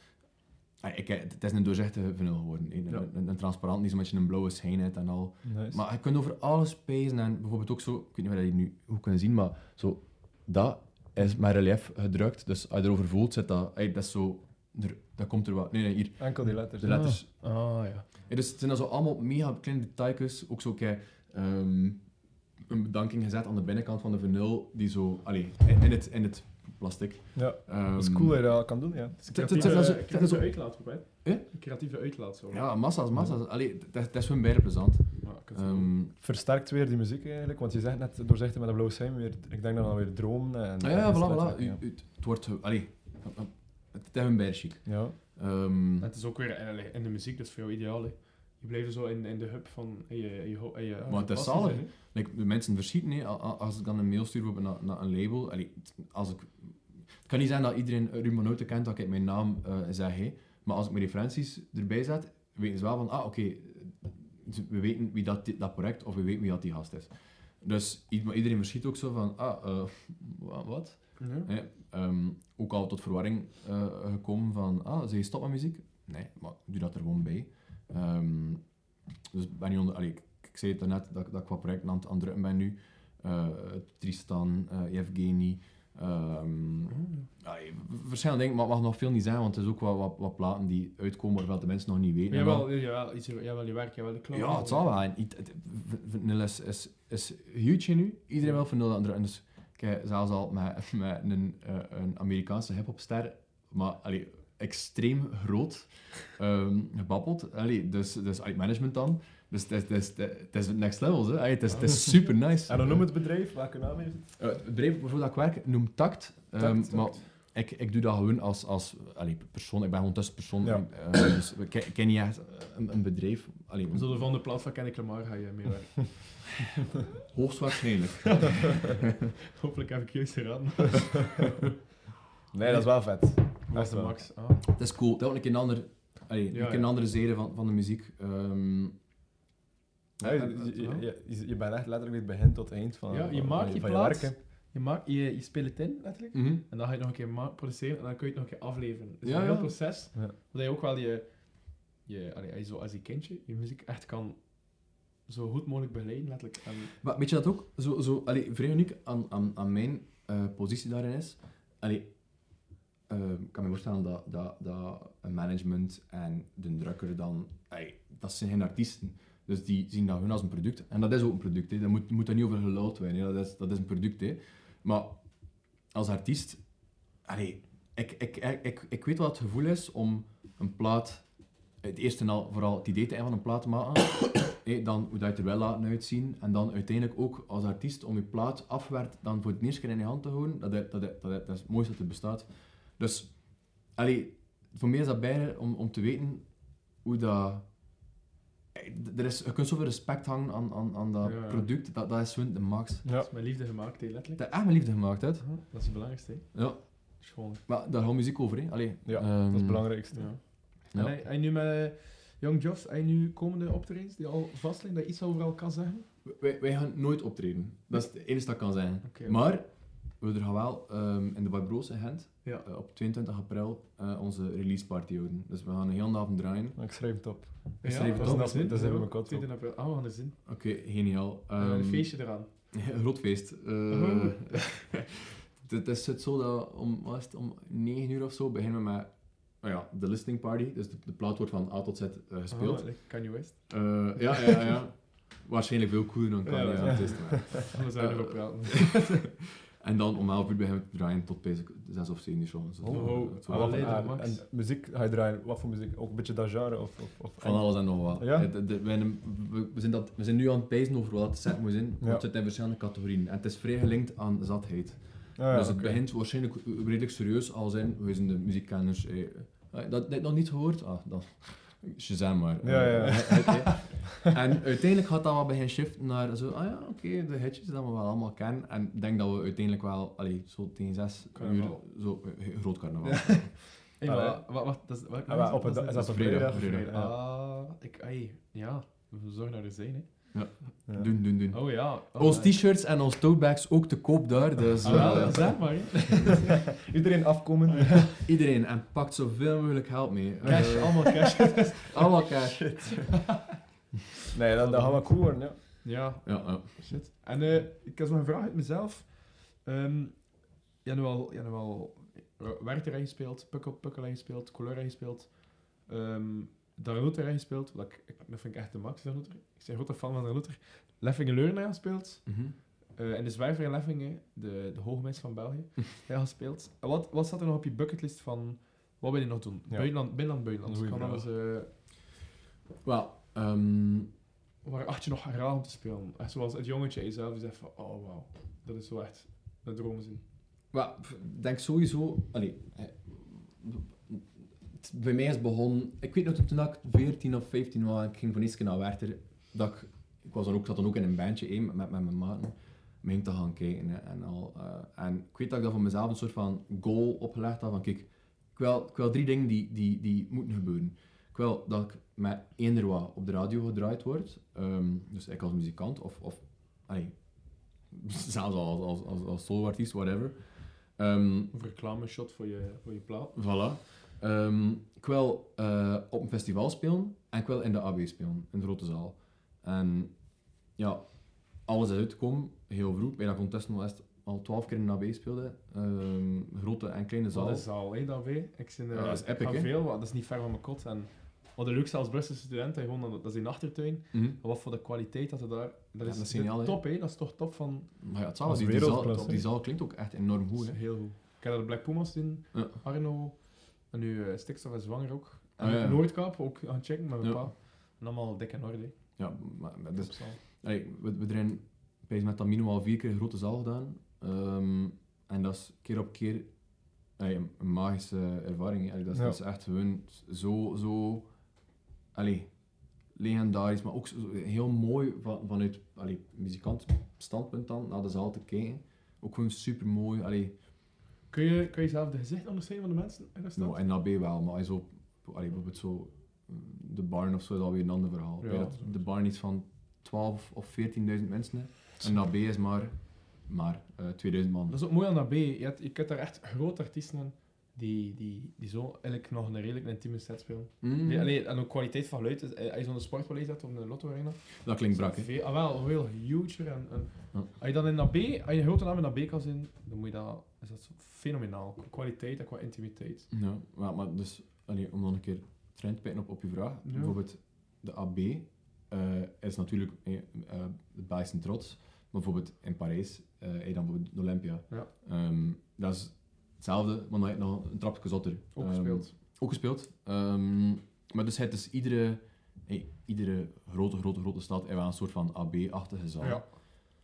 ik, het is een doorzichtige vinyl geworden, een, Ja. een, een transparant, niet zo met een blauwe schijn uit en al. Nice. Maar je kunt over alles pezen en bijvoorbeeld ook zo, ik weet niet of je dat nu goed kunt zien, maar zo, dat is met relief gedrukt, dus als je erover voelt, zit dat, ey, dat is zo, er, dat komt er wat, nee, nee, hier, Enkel die letters. de letters. Ah, ja. Ja, dus het zijn dan zo allemaal mega kleine details. Ook zo, kijk, ehm, een bedanking gezet aan de binnenkant van de vinyl, die zo, allee, in, in het, in het plastic. Ja, Ehm, dat is cool dat je dat kan doen, ja. Het is een creatieve, is- is uitlaat, hè. Eh? Een creatieve uitlaat, zo. Ja, massa's, massa's. Allee, dat, dat is gewoon bijna plezant. Ehm, Versterkt weer die muziek eigenlijk, want je zegt net doorzichtig met een blauwe schijn, weer, ik denk dan weer dromen en... ah ja, ja, en voilà, stilheid, voilà. U- ja. u- Het wordt, allee, het is gewoon bijna chic. Ja, Ehm, Het is ook weer in, in de muziek, dus voor jou ideaal, hè. Je blijft zo in, in de hub van je, je, je, Maar het is zalig. Like, de mensen verschieten, hè. Als ik dan een mail stuur naar, naar een label, allee, als ik, het kan niet zijn dat iedereen Ruben Noten kent, dat ik mijn naam eh, zeg, hè. maar als ik mijn referenties erbij zet, weten ze wel van, ah oké, we weten wie dat, dat project, of we weten wie dat die gast is. Dus iedereen verschiet ook zo van, ah, eh, wa- wat? Ja. Ehm, ook al tot verwarring eh, gekomen van, ah, zeg je stop met muziek? Nee, maar doe dat er gewoon bij. Ehm, dus ik ben niet onder... Allee, ik, ik zei het net dat, dat ik wat projecten aan, het- ben nu. Eh, Tristan, ehm, allee, v- verschillende dingen, maar mag nog veel niet zijn, want het is ook wat, wat, wat platen die uitkomen waarvan de mensen nog niet weten. Jawel, jawel, iets, jawel, je werk, jawel, de klant. ja, het zal wel. En iets- het- v- Vanilla is, is, is huge nu. Iedereen wil Vanilla aan het drukken. Dus kijk, zelfs al met, met een, eh, een Amerikaanse hip-hopster, maar allee, extreem groot, ehm gebabbeld. Allee, dus, dus allee, management dan. Dus het is, het is, het is het next level. Hè. Allee, Het, is, het is super nice. En dan noem het bedrijf, welke naam heeft het? Eh, het bedrijf waarvoor dat ik werk noemt Tact. Ehm, Tact, Maar ik, ik doe dat gewoon als, als allee, persoon. Ik ben gewoon tussenpersoon. Ja. Eh, dus ik ken, ik ken niet echt een, een bedrijf. Allee, Zo de van de plaats van Kendrick Lamar ga je mee werken. hoogstwaarschijnlijk. Hopelijk heb ik juist geraden. Nee, dat is wel vet. Is wel. max? Ah. Het is cool. Het is ook een keer een andere, allee, Ja, een, keer ja. een andere zijde van, van de muziek. Ehm, Ja, ja, je, je, je, bent echt letterlijk het begin tot het eind van, Ja, je van- maakt van je van plaat. werk, hè. Je, maakt, je, je speelt het in, letterlijk. mhm. En dan ga je het nog een keer produceren en dan kun je het nog een keer afleveren. Dus Ja, een heel ja. proces, Ja. dat je ook wel je, je allee, als je zo als je kindje, je muziek echt kan zo goed mogelijk begeleiden, letterlijk. En, Maar weet je dat ook? Zo, zo, allee, vrij uniek aan, aan, aan mijn eh, positie daarin is. Allee, eh, ik kan me voorstellen dat, dat, dat een management en de drukker dan... allee, dat zijn geen artiesten. Dus die zien dat hun als een product. En dat is ook een product. Hè. Daar moet, moet daar niet over geluld worden. Dat, is, dat is een product. Hè. Maar als artiest... Allee, ik, ik, ik, ik, ik weet wat het gevoel is om een plaat... Het eerste en al vooral het idee te hebben van een plaat te maken. Dan hoe dat je er wel laten uitzien. En dan uiteindelijk ook als artiest om je plaat afwerkt dan voor het eerste keer in je hand te houden. Dat, dat, dat, is- dat is het mooiste dat er bestaat. Dus, allee, voor mij is dat bijna om, om te weten hoe dat... eh, Er is, je kunt zoveel respect hangen aan, aan, aan dat Ja, ja. product. Dat, dat is gewoon de max. Ja. Dat is mijn liefde gemaakt, hè, letterlijk. Dat is echt mijn liefde gemaakt, hè. Dat is het belangrijkste. hè. Ja. Schoon. Maar daar gaat muziek over, hè. Allee, Ja, dat is het belangrijkste. Ja. Ja. En hij, hij nu met eh, Young Joffs, hij nu komende optredens die al vastliggen, dat je iets overal kan zeggen? Wij, wij gaan nooit optreden. Dat is het enige dat ik kan zeggen. Oké. Maar we gaan wel ehm, in de Barbroos in Gent Ja. eh, op 22 april eh, onze release party houden. Dus we gaan een hele avond draaien. Ik schrijf het op. Ja, schreef het dat op. Dat is in Ja, mijn kop. 20 april. Ah, we gaan er zin. Oké, geniaal. En Ehm, een feestje eraan. Een groot feest. Eh, Oh. het is het zo dat om, het, om 9 uur of zo beginnen we met oh ja, de listening party. Dus de, de plaat wordt van A tot Z eh, gespeeld. Like Kanye West. Eh, ja, ja, ja. Waarschijnlijk veel cooler dan kan Ja, je ja. maar- Anders Eh, erop praten. En dan om 11 uur beginnen we te draaien tot basic 6 of 7 uur. zo. Oh, oh. zo Ah, wat wat- leuk, ah, en muziek ga je draaien? Wat voor muziek? Ook een beetje dat genre? Of, of, of Van alles en nog wat. Ja? De- de- we, we zijn dat, we zijn nu aan het pijzen over wat het set moet zijn, want Ja. het zit in verschillende categorieën. En het is vrij gelinkt aan zatheid. Ah, ja, dus het begint waarschijnlijk redelijk serieus, als in, we zijn de muziekkenners. Eh, eh, dat heb je nog niet gehoord? Ah, dan... Shazam maar. Ja, ja. Eh, eh. En uiteindelijk gaat dat wel beginnen shiften naar zo, ah ja, oké, de hitjes dat we wel allemaal kennen. En ik denk dat we uiteindelijk wel, allee, zo tegen zes uur, zo, eh, groot carnaval. Hey, Ah, maar, ja. wat, wat, dat is, wat, Ah, maar op een dat is dat vrijdag, vrijdag? Ja. Ah, ik, ai, ja, we zorgen naar er zijn, hè. Ja. Doen, doen, doen. Oh ja. Oh, Ons t-shirts en ons totebags ook te koop daar. Dus Ah, wel, eh, zeg maar. Iedereen afkomen. iedereen en pakt zoveel mogelijk geld mee. Cash, Eh, allemaal cash. allemaal cash. Nee, dan, dan gaan we cool worden, ja. ja, Ja, ja. shit. En eh, ik heb nog een vraag uit mezelf. Ehm je hebt nu al, je hebt nu al gespeeld, Pukkel, Pukkel gespeeld, Color gespeeld, um, Darnotter gespeeld. Dat, ik, ik- dat vind ik echt de max, Darnotter. Ik ben een grote fan van Darnotter. Leffingen Leurner gespeeld. Mhm. Eh, en de Zwijver in Leffingen, de, de hoogmis van België, ja, gespeeld. En wat, wat staat er nog op je bucketlist van, wat wil je nog doen? Ja. Buitenland, binnenland, buitenland. Goeie Kan alles, eh, Wel, ehm, waar acht je nog graag om te spelen? Echt zoals het jongetje jezelf die zegt van, oh wauw, dat is zo echt de droom zien. ik denk sowieso... Allee, eh, bij mij is begonnen... Ik weet nog toen- toen ik 14 of 15 was ik ging van keer naar Werchter, dat ik... Ik was dan ook, zat dan ook in een bandje met, met mijn maten. Om heen te gaan kijken en al. eh, en ik weet dat ik dat voor mezelf een soort van goal opgelegd had van kijk, ik wil, ik wil drie dingen die, die, die moeten gebeuren. Ik wil dat ik met eender wat op de radio gedraaid word, ehm, dus ik als muzikant of, of allee, zelfs als, als, als, als soloartiest, whatever. Ehm, Of reclame shot voor je, voor je plaat. Voilà. Ehm, ik wil eh, op een festival spelen en ik wil in de AB spelen, in de grote zaal. En ja, alles is uitgekomen, heel vroeg. Bij dat contest nog al twaalf keer in de AB speelde. Grote en kleine zaal. Is zaal, hè, dat wij. Ik, zin, Ja, dat is epic, veel, dat is niet ver van mijn kot. En wat de luxe als Brusselse student, hè, gewoon, dat dat is in achtertuin. Mhm. En wat voor de kwaliteit dat ze daar... Dat is, dat is geniaal, hè? top, hè? Dat is toch top van... Maar ja, het Dat die, die, zaal, die zaal klinkt ook echt enorm goed. Hè. heel goed. Ik heb de Black Pumas Ja. Arno, en nu eh, Stikstof is zwanger ook. En Ah. Noordkaap ook gaan checken met mijn pa. En allemaal dik in orde. hè. Ja, maar, maar dus, allee, we, we bij met Tamino al vier keer een grote zaal gedaan. Ehm, en dat is keer op keer allee, een, magische ervaring. Allee, dat, is, Ja. dat is echt gewoon zo, zo allee, legendarisch, maar ook heel mooi van, vanuit allee, muzikant standpunt dan naar de zaal te kijken. Ook gewoon super mooi. Allee, Kun je, kun je zelf de gezicht onderscheiden van de mensen in de stad? nou, en AB wel, maar zo, allee, bijvoorbeeld zo mm, de barn of zo, is alweer een ander verhaal. Ja, dat is- de barn iets van 12 of 14.000 mensen. En AB is maar, maar eh 2000 man. Dat is ook mooi aan dat B. Je, hebt, je kunt daar echt grote artiesten in die, die, die zo eigenlijk nog een redelijk intieme set spelen. Mm, Die, allee, en ook kwaliteit van geluid. is- eh, Als je zo'n sportpaleis hebt op een Lotto Arena. dat klinkt brak, hè. Ah, wel, heel huger. En, en. Als je dan in dat B, als je een grote naam in dat B kan zien, dan moet je dat, is dat zo fenomenaal. Qua kwaliteit en qua intimiteit. Ja, maar, maar dus, allee, om dan een keer terug te pijten op, op je vraag. Ja. Bijvoorbeeld, de AB eh, is natuurlijk eh, het Belgische trots. Maar bijvoorbeeld in Parijs, eh je dan bijvoorbeeld de Olympia. Ja. Ehm, dat is hetzelfde, maar dan heb je nog een trapje zotter. Ook Ehm, gespeeld. ook gespeeld. Ehm, maar dus het is iedere, hey, iedere grote, grote, grote stad heeft wel een soort van AB-achtige zaal. Ja.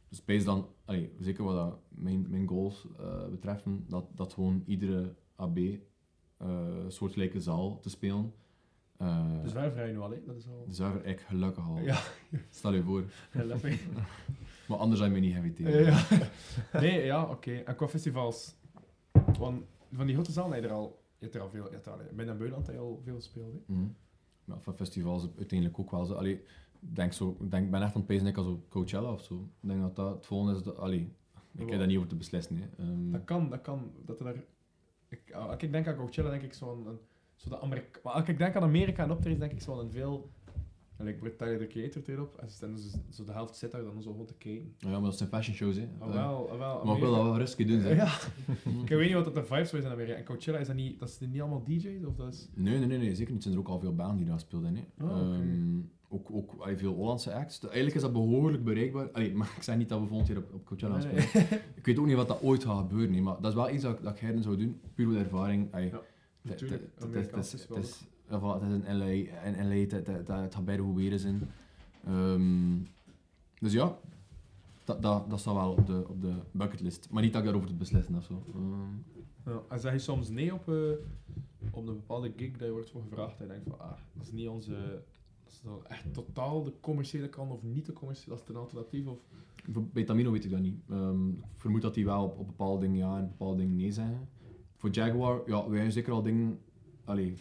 Dus space dan, allee, zeker wat dat mijn, mijn goals eh, betreffen, dat, dat gewoon iedere AB eh soortgelijke zaal te spelen. Dus wij vrij nu al, hè. Dat is al... de zuiver echt gelukkig al. Ja. Stel je voor. Lekker. Maar anders je me niet inviteren. Ja, ja. Nee, ja, oké. En qua festivals, van, van die grote zalen heb je er al, je hebt er al veel, je hebt er al, bij een buitenland heb je al veel gespeeld. Hè? Mhm. Maar van festivals uiteindelijk ook wel zo. Allee, ik denk zo, denk, ben echt aan het pezen als op Coachella of zo. Ik denk dat dat het volgende is. Dat, allee, ik heb daar niet over te beslissen. Hè. Ehm, Dat kan, dat kan. Dat er daar, ik, als ik denk aan Coachella, denk ik zo aan een, zo de Amerika, maar als ik denk aan Amerika en optredens, denk ik zo aan een veel, en ik Brit Tyler, de creator, treedt op, en dus, zo de helft zit daar dan zo gewoon te kijken. ja, maar dat zijn fashion shows. Hè. Ah, wel, ah, wel, maar ik wil dat wel rustig doen. Zeg. Ja, ik weet niet wat dat de vibes zijn in Amerika. En Coachella, is dat niet, dat is niet allemaal DJ's? Of dat is... Nee, nee, nee, nee, zeker niet. Er zijn er ook al veel banen die daar speelden. Hè. Ehm, ook ook veel Hollandse acts. Eigenlijk is dat behoorlijk bereikbaar. Allee, maar ik zeg niet dat we volgend jaar op, op Coachella Nee, spelen. Ik weet ook niet wat dat ooit gaat gebeuren. hè, maar dat is wel iets dat, ik- dat ik herden zou doen. Puur door de ervaring. Allee, Ja, natuurlijk. het- is het is- ja, voilà, Het is in LA. In LA het, het, het, gaat beide goed weer zijn. Ehm, dus ja, dat, dat, dat staat wel op de, op de bucketlist. Maar niet dat ik daarover te beslissen of zo. Ja, en zeg je soms nee op, eh, op een bepaalde gig dat je wordt voor gevraagd en je denkt van, ah, dat is niet onze... Dat is dan echt totaal de commerciële kant of niet de commerciële, dat is een alternatief of... Voor- Bij Tamino weet ik dat niet. Ehm, ik vermoed dat die wel op, op bepaalde dingen ja en bepaalde dingen nee zeggen. Voor Jaguar, ja, wij hebben zeker al dingen allee,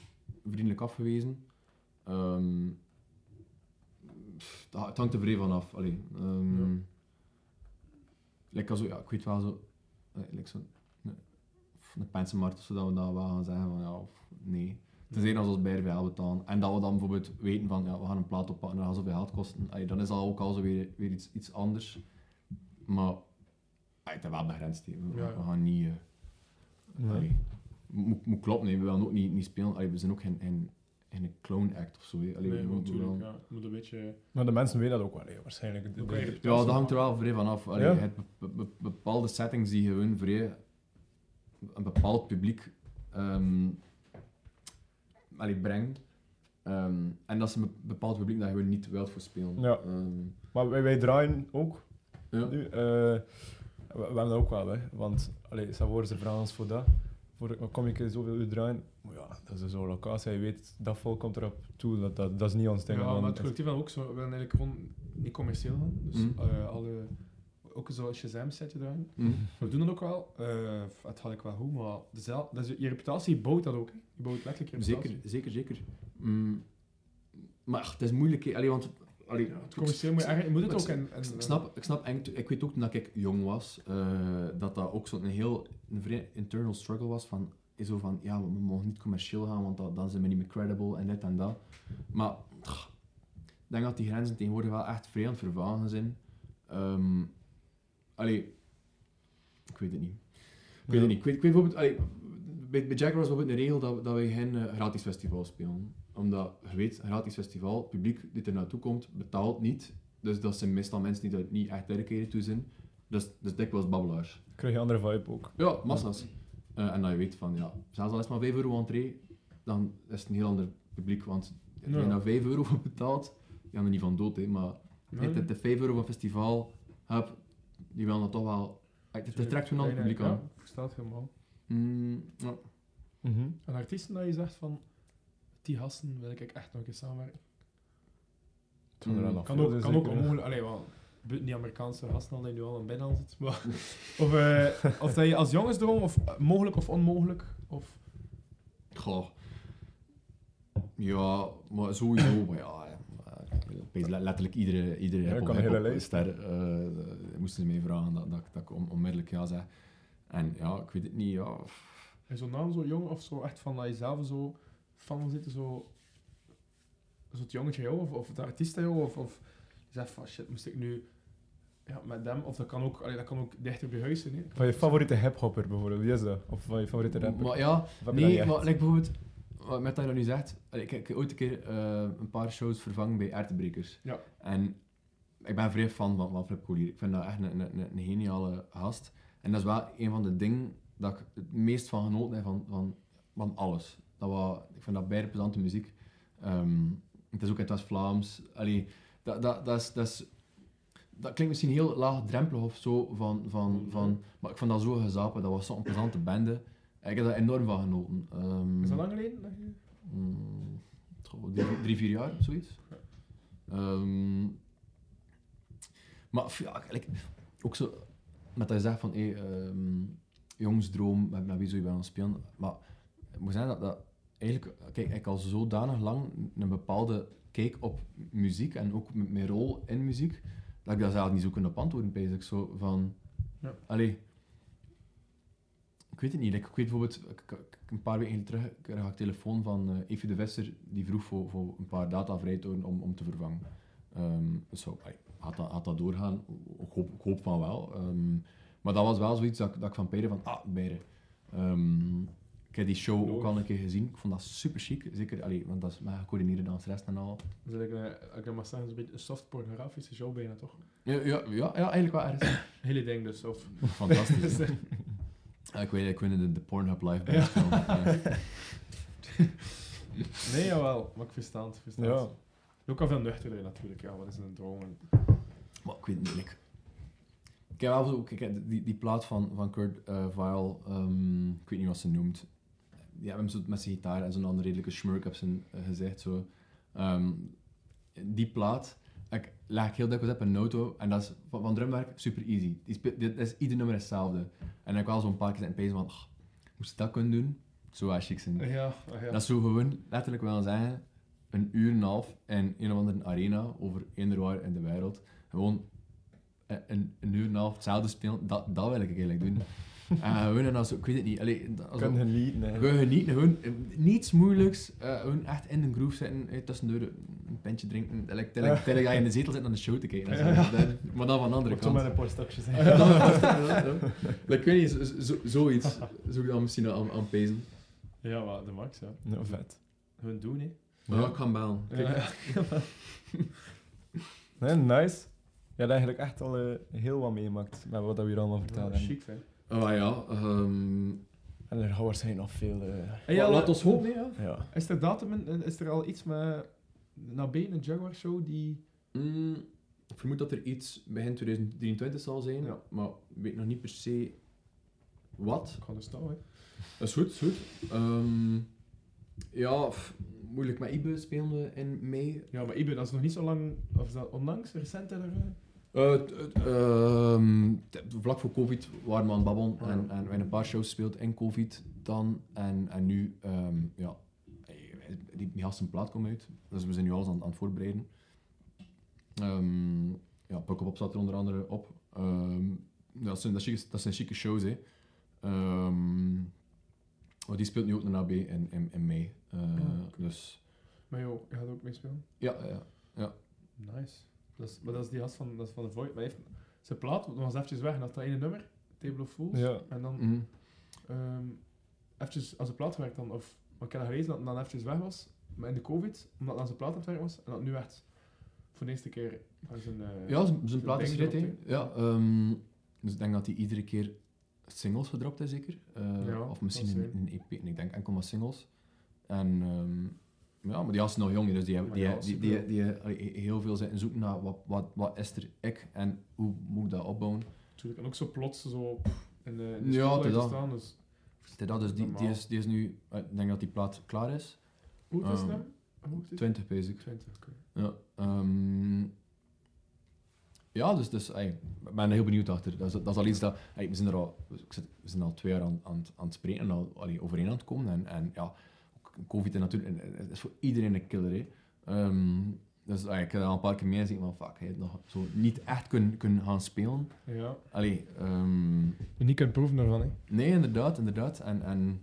vriendelijk afgewezen. Ehm, pff, dat- het hangt er vrij van af. Allee, ehm, Ja. like ja, ik weet wel zo, eh, like zo een, een pensenmarkt of zo, dat we dat wel gaan zeggen van ja of nee. Tenzij als we ons bij RVL betalen. En dat we dan bijvoorbeeld weten van ja, we gaan een plaat oppakken en dat gaat zoveel geld kosten. Allee, dan is dat ook al zo weer, weer iets, iets anders. Maar allee, het is wel begrensd. We, Ja, we gaan niet. eh, Nee. Moet, moet kloppen, hè. we willen ook niet, niet spelen. Allee, we zijn ook geen, geen, geen clown act of zo. Allee, nee, we, natuurlijk, wel- ja. Het moet een beetje... Maar de mensen weten dat ook wel, hè, waarschijnlijk. De- de- Ja, dat hangt er wel vrij van af. Allee, Ja? be- be- bepaalde settings die gewoon vrij een bepaald publiek ehm allee, brengt. Ehm, en dat is een be- bepaald publiek dat je gewoon niet wilt voor spelen. Ja. Ehm, Maar wij, wij draaien ook ja. nu. eh, we, we hebben dat ook wel, hè. Want, allee, Savoor, ze vragen ons voor dat. Voor dan kom ik zoveel uur draaien. Maar ja, dat is zo'n locatie, je weet, dat volk komt erop toe, dat, dat, dat is niet ons ding. Ja, maar het collectief dan ook zo. We willen eigenlijk gewoon niet commercieel gaan. Dus Mm. eh, alle, ook zo'n Shazam-setje draaien. Mm. We doen dat ook wel. eh, het gaat ik wel goed, maar dezel- dat is, je reputatie bouwt dat ook. Hè. Je bouwt letterlijk je reputatie. Zeker, zeker, zeker. Mm. Maar ach, het is moeilijk, hè. Allee, want... Allee, Ja, het commercieel moet je, eigenlijk- moet het ook... ik- En, en, Ik snap, ik snap eng- ik weet ook toen ik jong was, eh, dat dat ook zo'n heel een vrij internal struggle was van, is zo van, ja, we mogen niet commercieel gaan, want dat, dan zijn we niet meer credible en dit en dat. Maar ach, ik denk dat die grenzen tegenwoordig wel echt vrij aan het vervagen zijn. Ehm allee, ik weet het niet. Ik weet het niet. Ik weet, ik weet bijvoorbeeld, allee, bij, bij Jaguar was bijvoorbeeld een regel dat, dat we geen eh, gratis festival spelen. Omdat, je weet, een gratis festival, het publiek die er naartoe komt, betaalt niet. Dus dat zijn meestal mensen die dat niet echt dediceren toe zijn. Dus, dus dikwijls babbelaars. krijg je een andere vibe ook. Ja, massa's. Eh, en dat je weet van, ja, zelfs al is het maar 5 euro entree, dan is het een heel ander publiek. Want als je Ja. daar 5 euro voor betaalt, die gaan er niet van dood, hè, maar Ja, de, de 5 euro van festival, heb, die willen dat toch wel... Het, het trekt een ander publiek Ja, aan. ik versta het helemaal. Mm, ja. Mhm. En artiesten dat je zegt van... Die gasten wil ik echt nog eens samenwerken. Het er nog Kan ook, kan ook onmogelijk... Allee, wel, buiten die Amerikaanse gasten al die nu al in binnen zit. Maar, of, eh, of dat je als jongensdroom, of eh, mogelijk of onmogelijk, of... Goh. Ja, maar sowieso, maar ja... ik weet le- letterlijk iedere, iedere Ja, kan een hele ster eh, eh, moesten ze mij vragen dat, dat, dat ik on- onmiddellijk ja zeg. En ja, ik weet het niet, ja... En zo'n naam zo jong of zo echt van dat je zelf zo van zitten, zo... Zo het jongetje jou, of, of het artiest jou, of, of je zegt van shit, moest ik nu ja, met hem, of dat kan ook, allee, dat kan ook dichter bij huis zijn. Hè. Van je favoriete hiphopper bijvoorbeeld, wie is dat? Of van je favoriete rapper? Maar ja, nee, maar like bijvoorbeeld, wat met dat je dat nu zegt, allee, ik, heb ooit een keer eh, een paar shows vervangen bij Ertebrekers. Ja. En ik ben vrij fan van, van Flip Collier. Ik vind dat echt een, een, een, een geniale gast. En dat is wel een van de dingen dat ik het meest van genoten heb van, van, van alles. Dat was, ik vind dat beide plezante muziek. Ehm, het is ook in het West-Vlaams. Allee, dat, dat, dat, is, dat, is, dat klinkt misschien heel laagdrempelig of zo, van, van, van, maar ik vond dat zo gezapen. Dat was zo'n plezante bende. Ik heb daar enorm van genoten. Ehm, Is dat lang geleden? Mm, drie, drie, vier jaar, zoiets. Ehm, maar ja, ook zo, met dat je zegt van, hey, jongensdroom, met, met wie zou je willen spelen? Maar ik moet zeggen dat, dat eigenlijk, kijk, ik al zodanig lang een bepaalde kijk op muziek en ook mijn rol in muziek, dat ik daar zelf niet zo kan op antwoorden, ik zo van, Ja. allee, ik weet het niet. ik weet bijvoorbeeld, ik, ik- een paar weken terug kreeg ik telefoon van eh Evie de Visser, die vroeg voor, voor een paar data vrij te houden om, om te vervangen. Ehm dus zo, allee, had, dat, had dat doorgaan? Ik hoop, ik hoop van wel. Ehm, maar dat was wel zoiets dat, ik- dat ik van Peire van, ah. Ehm, ik heb die show ook al een keer gezien. Ik vond dat super chic. Zeker, allee, want dat is met gecoördineerde danseres en al. Dus ik, eh, ik mag zeggen, een beetje een soft pornografische show bijna toch? Ja, ja, ja, ja eigenlijk wel ergens. Hele ding dus, of... Fantastisch. Ja, ik weet, ik weet de, de Pornhub live film. Ja. nee, jawel, maar ik versta het. Versta Ja. het. Ook al veel nuchterder natuurlijk, ja, wat is een droom? En... Maar ik weet het niet. like, Ik heb wel zo, kijk, die, die plaat van, van Kurt uh, Vile, ehm, ik weet niet wat ze noemt. Die hebben hem zo met zijn gitaar en zo'n andere redelijke schmurk op zijn eh, gezicht. Zo. Ehm, die plaat, ik leg ik heel dikwijls op in een auto en dat is van, van drumwerk super easy. Die dit is, ieder nummer is hetzelfde. En dan heb ik wel zo'n paar keer zitten pezen van, "Ah, moest ik dat kunnen doen? Zo was chic zijn. Ja, ja. Dat zou gewoon letterlijk wel zeggen, een uur en een half in een of andere arena over eender waar in de wereld. Gewoon eh, een, een uur en een half hetzelfde spelen, dat, dat wil ik eigenlijk doen. En gewoon, en als, ik weet het niet, allee, als, genieten, hè. gewoon genieten, gewoon eh, niets moeilijks, eh, gewoon echt in de groove zitten, eh, tussendoor een pintje drinken, terwijl je in de zetel zit naar de show te kijken. Dat- maar dan van de andere zo kant. met een paar stokjes. Ja, ja, ja. Ik weet niet, zo, zo, zoiets zou ik dan misschien aan, aan pezen. ja, maar de max, ja. Ja, vet. Hun doen, hè. Maar ja, ik kan bellen. Ja. Nee, nice. Je hebt eigenlijk echt al eh, heel wat meegemaakt met wat we hier allemaal verteld Ja, hebben. chic, hè. Oh ja, ehm, En er gaan waarschijnlijk nog veel... eh, ja, laat ons hopen, ja. ja. Is er datum, in- is er al iets met Nabé, een Jaguar show, die... Mm, ik vermoed dat er iets begin 2023 zal zijn, Ja. maar ik weet nog niet per se wat. Ik ga er staan, hè. Dat is goed, is goed. Ehm, ja, pff, moeilijk met Ibe spelen we in mei. Ja, maar Ibe, dat is nog niet zo lang, of is dat onlangs, recent hè, t- vlak voor COVID waren we aan het babbelen Ah, ja. en, en we hebben een paar shows gespeeld in COVID dan. En, en nu, ehm, ja, eh, die, die gasten plaat komen uit. Dus we zijn nu alles aan, aan het voorbereiden. Ehm ja, Pukkelpop staat er onder andere op. Ja, dat, zijn, dat, zijn, dat zijn chique shows, hè. Maar die speelt nu ook naar AB in, in, in mei. Eh, oké. Dus Maar joh, je gaat ook meespelen. ja, ja. Nice. Maar dat is die gast van, dat is van de Void. Maar hij heeft zijn plaat, dat was eventjes weg, dat dat ene nummer, Table of Fools. Ja. En dan ehm eventjes als de plaat werkt dan, of maar ik heb dat gelezen dat het dan eventjes weg was, maar in de COVID, omdat het aan zijn plaat aan het werken was, en dat nu echt voor de eerste keer aan zijn... eh, Ja, zijn, zijn plaat is hè. Ja, ehm, dus ik denk dat hij iedere keer singles gedropt heeft, zeker. Eh, Ja, of misschien een, zijn. een EP, ik denk enkel maar singles. En ehm, ja, maar die gasten nog jong, dus die, hebben- die, ja, die, die, heel veel zitten zoeken naar wat, wat, wat is er ik en hoe moet ik dat opbouwen. Natuurlijk, en ook zo plots zo in de, in de Ja, dat- te staan, dus... Dat, dus die, die, is, die is nu, eh, ik denk dat die plaat klaar is. Hoe is het Ehm, nou? Hoe is het? 20 basic. 20, oké. Ja, ehm, ja dus, dus ey, ik ben er heel benieuwd achter. Dat is, dat is al iets dat... ey, we, zijn er al, we zijn al twee jaar aan, aan, het- aan het spreken en al allee, overeen aan het komen. En, en ja, COVID is natuurlijk het is voor iedereen een killer. Hè. Ehm, dus ey, ik heb er al een paar keer mee gezien van fuck, nog zo niet echt kunnen, kunnen gaan spelen. Ja. Allee, ehm, Je niet kunt proeven ervan, hè. nee, inderdaad, inderdaad. En, en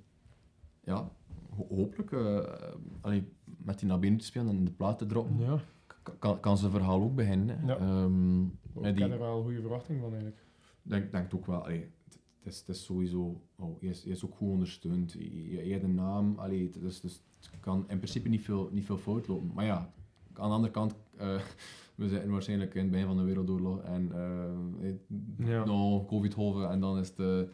ja, ho- hopelijk eh, allee, met die naar binnen te spelen en de plaat te droppen, Ja. kan, kan zijn verhaal ook beginnen. hè. Ja. Ehm, Ik heb er wel een goede verwachting van, eigenlijk. denk, denk het ook wel. Allee, het, is, het is sowieso... Oh, je, is, je is ook goed ondersteund. Je, hebt een naam. Allee, het, dus, dus het kan in principe niet veel, niet veel fout lopen. Maar ja, aan de andere kant... eh, we zitten waarschijnlijk in het begin van de wereldoorlog. En eh, Ja. nou, covid-golven. En dan is het...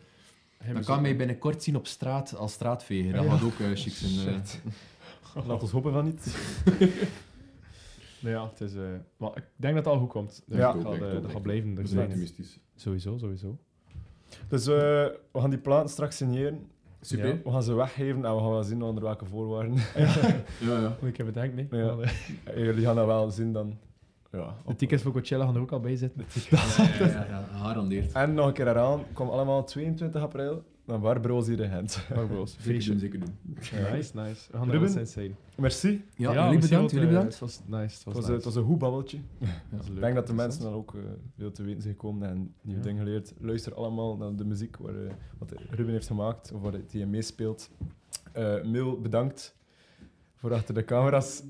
moest kan mij binnenkort zien op straat als straatveger. Dat Ja. gaat ook chic zijn. eh. Shit. Laat ons hopen van niet. Nee, ja, het is... eh, maar ik denk dat het al goed komt. Dus Ja. dat gaat, dat blijven zijn zijn. optimistisch. Sowieso, sowieso. Dus eh, we gaan die platen straks signeren. Super. Ja. We gaan ze weggeven en we gaan wel zien onder welke voorwaarden. Ja, ja. Ik even denken, nee. Ja. Maar, eh, En Jullie gaan dat wel zien dan. Ja, De tickets voor Coachella gaan er ook al bij zitten. ja, ja, ja, ja, Gegarandeerd. En nog een keer eraan, kom allemaal 22 april naar Barbro's hier in Gent. Maar bros, Zeker feestje. doen, zeker doen. Nice, nice. We gaan er Ruben? wel zijn. Merci. Ja, jullie bedankt. Jullie eh, bedankt. Het was nice. Het Het was, nice. het was een goed babbeltje. Ik denk dat de mensen dan ook eh, veel te weten zijn gekomen en nieuwe Ja. dingen geleerd. Luister allemaal naar de muziek waar, eh, wat Ruben heeft gemaakt, of waar hij meespeelt. Eh Mil, bedankt voor achter de camera's.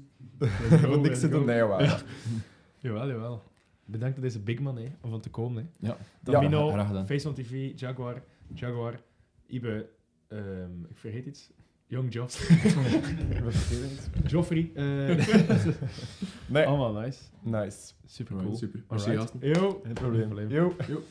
voor niks te doen. Nee, jawel. Ja. Jawel, jawel. Bedankt aan deze big man, hè, om van te komen. Hè. Ja. Domino, graag gedaan. Face on TV, Jaguar, Jaguar, Ibe, ehm, ik vergeet iets. Young het. Joffrey. eh, Nee, allemaal nice. nice. Super cool. super. Alright. Yo. Geen probleem. probleem. Yo. Yo.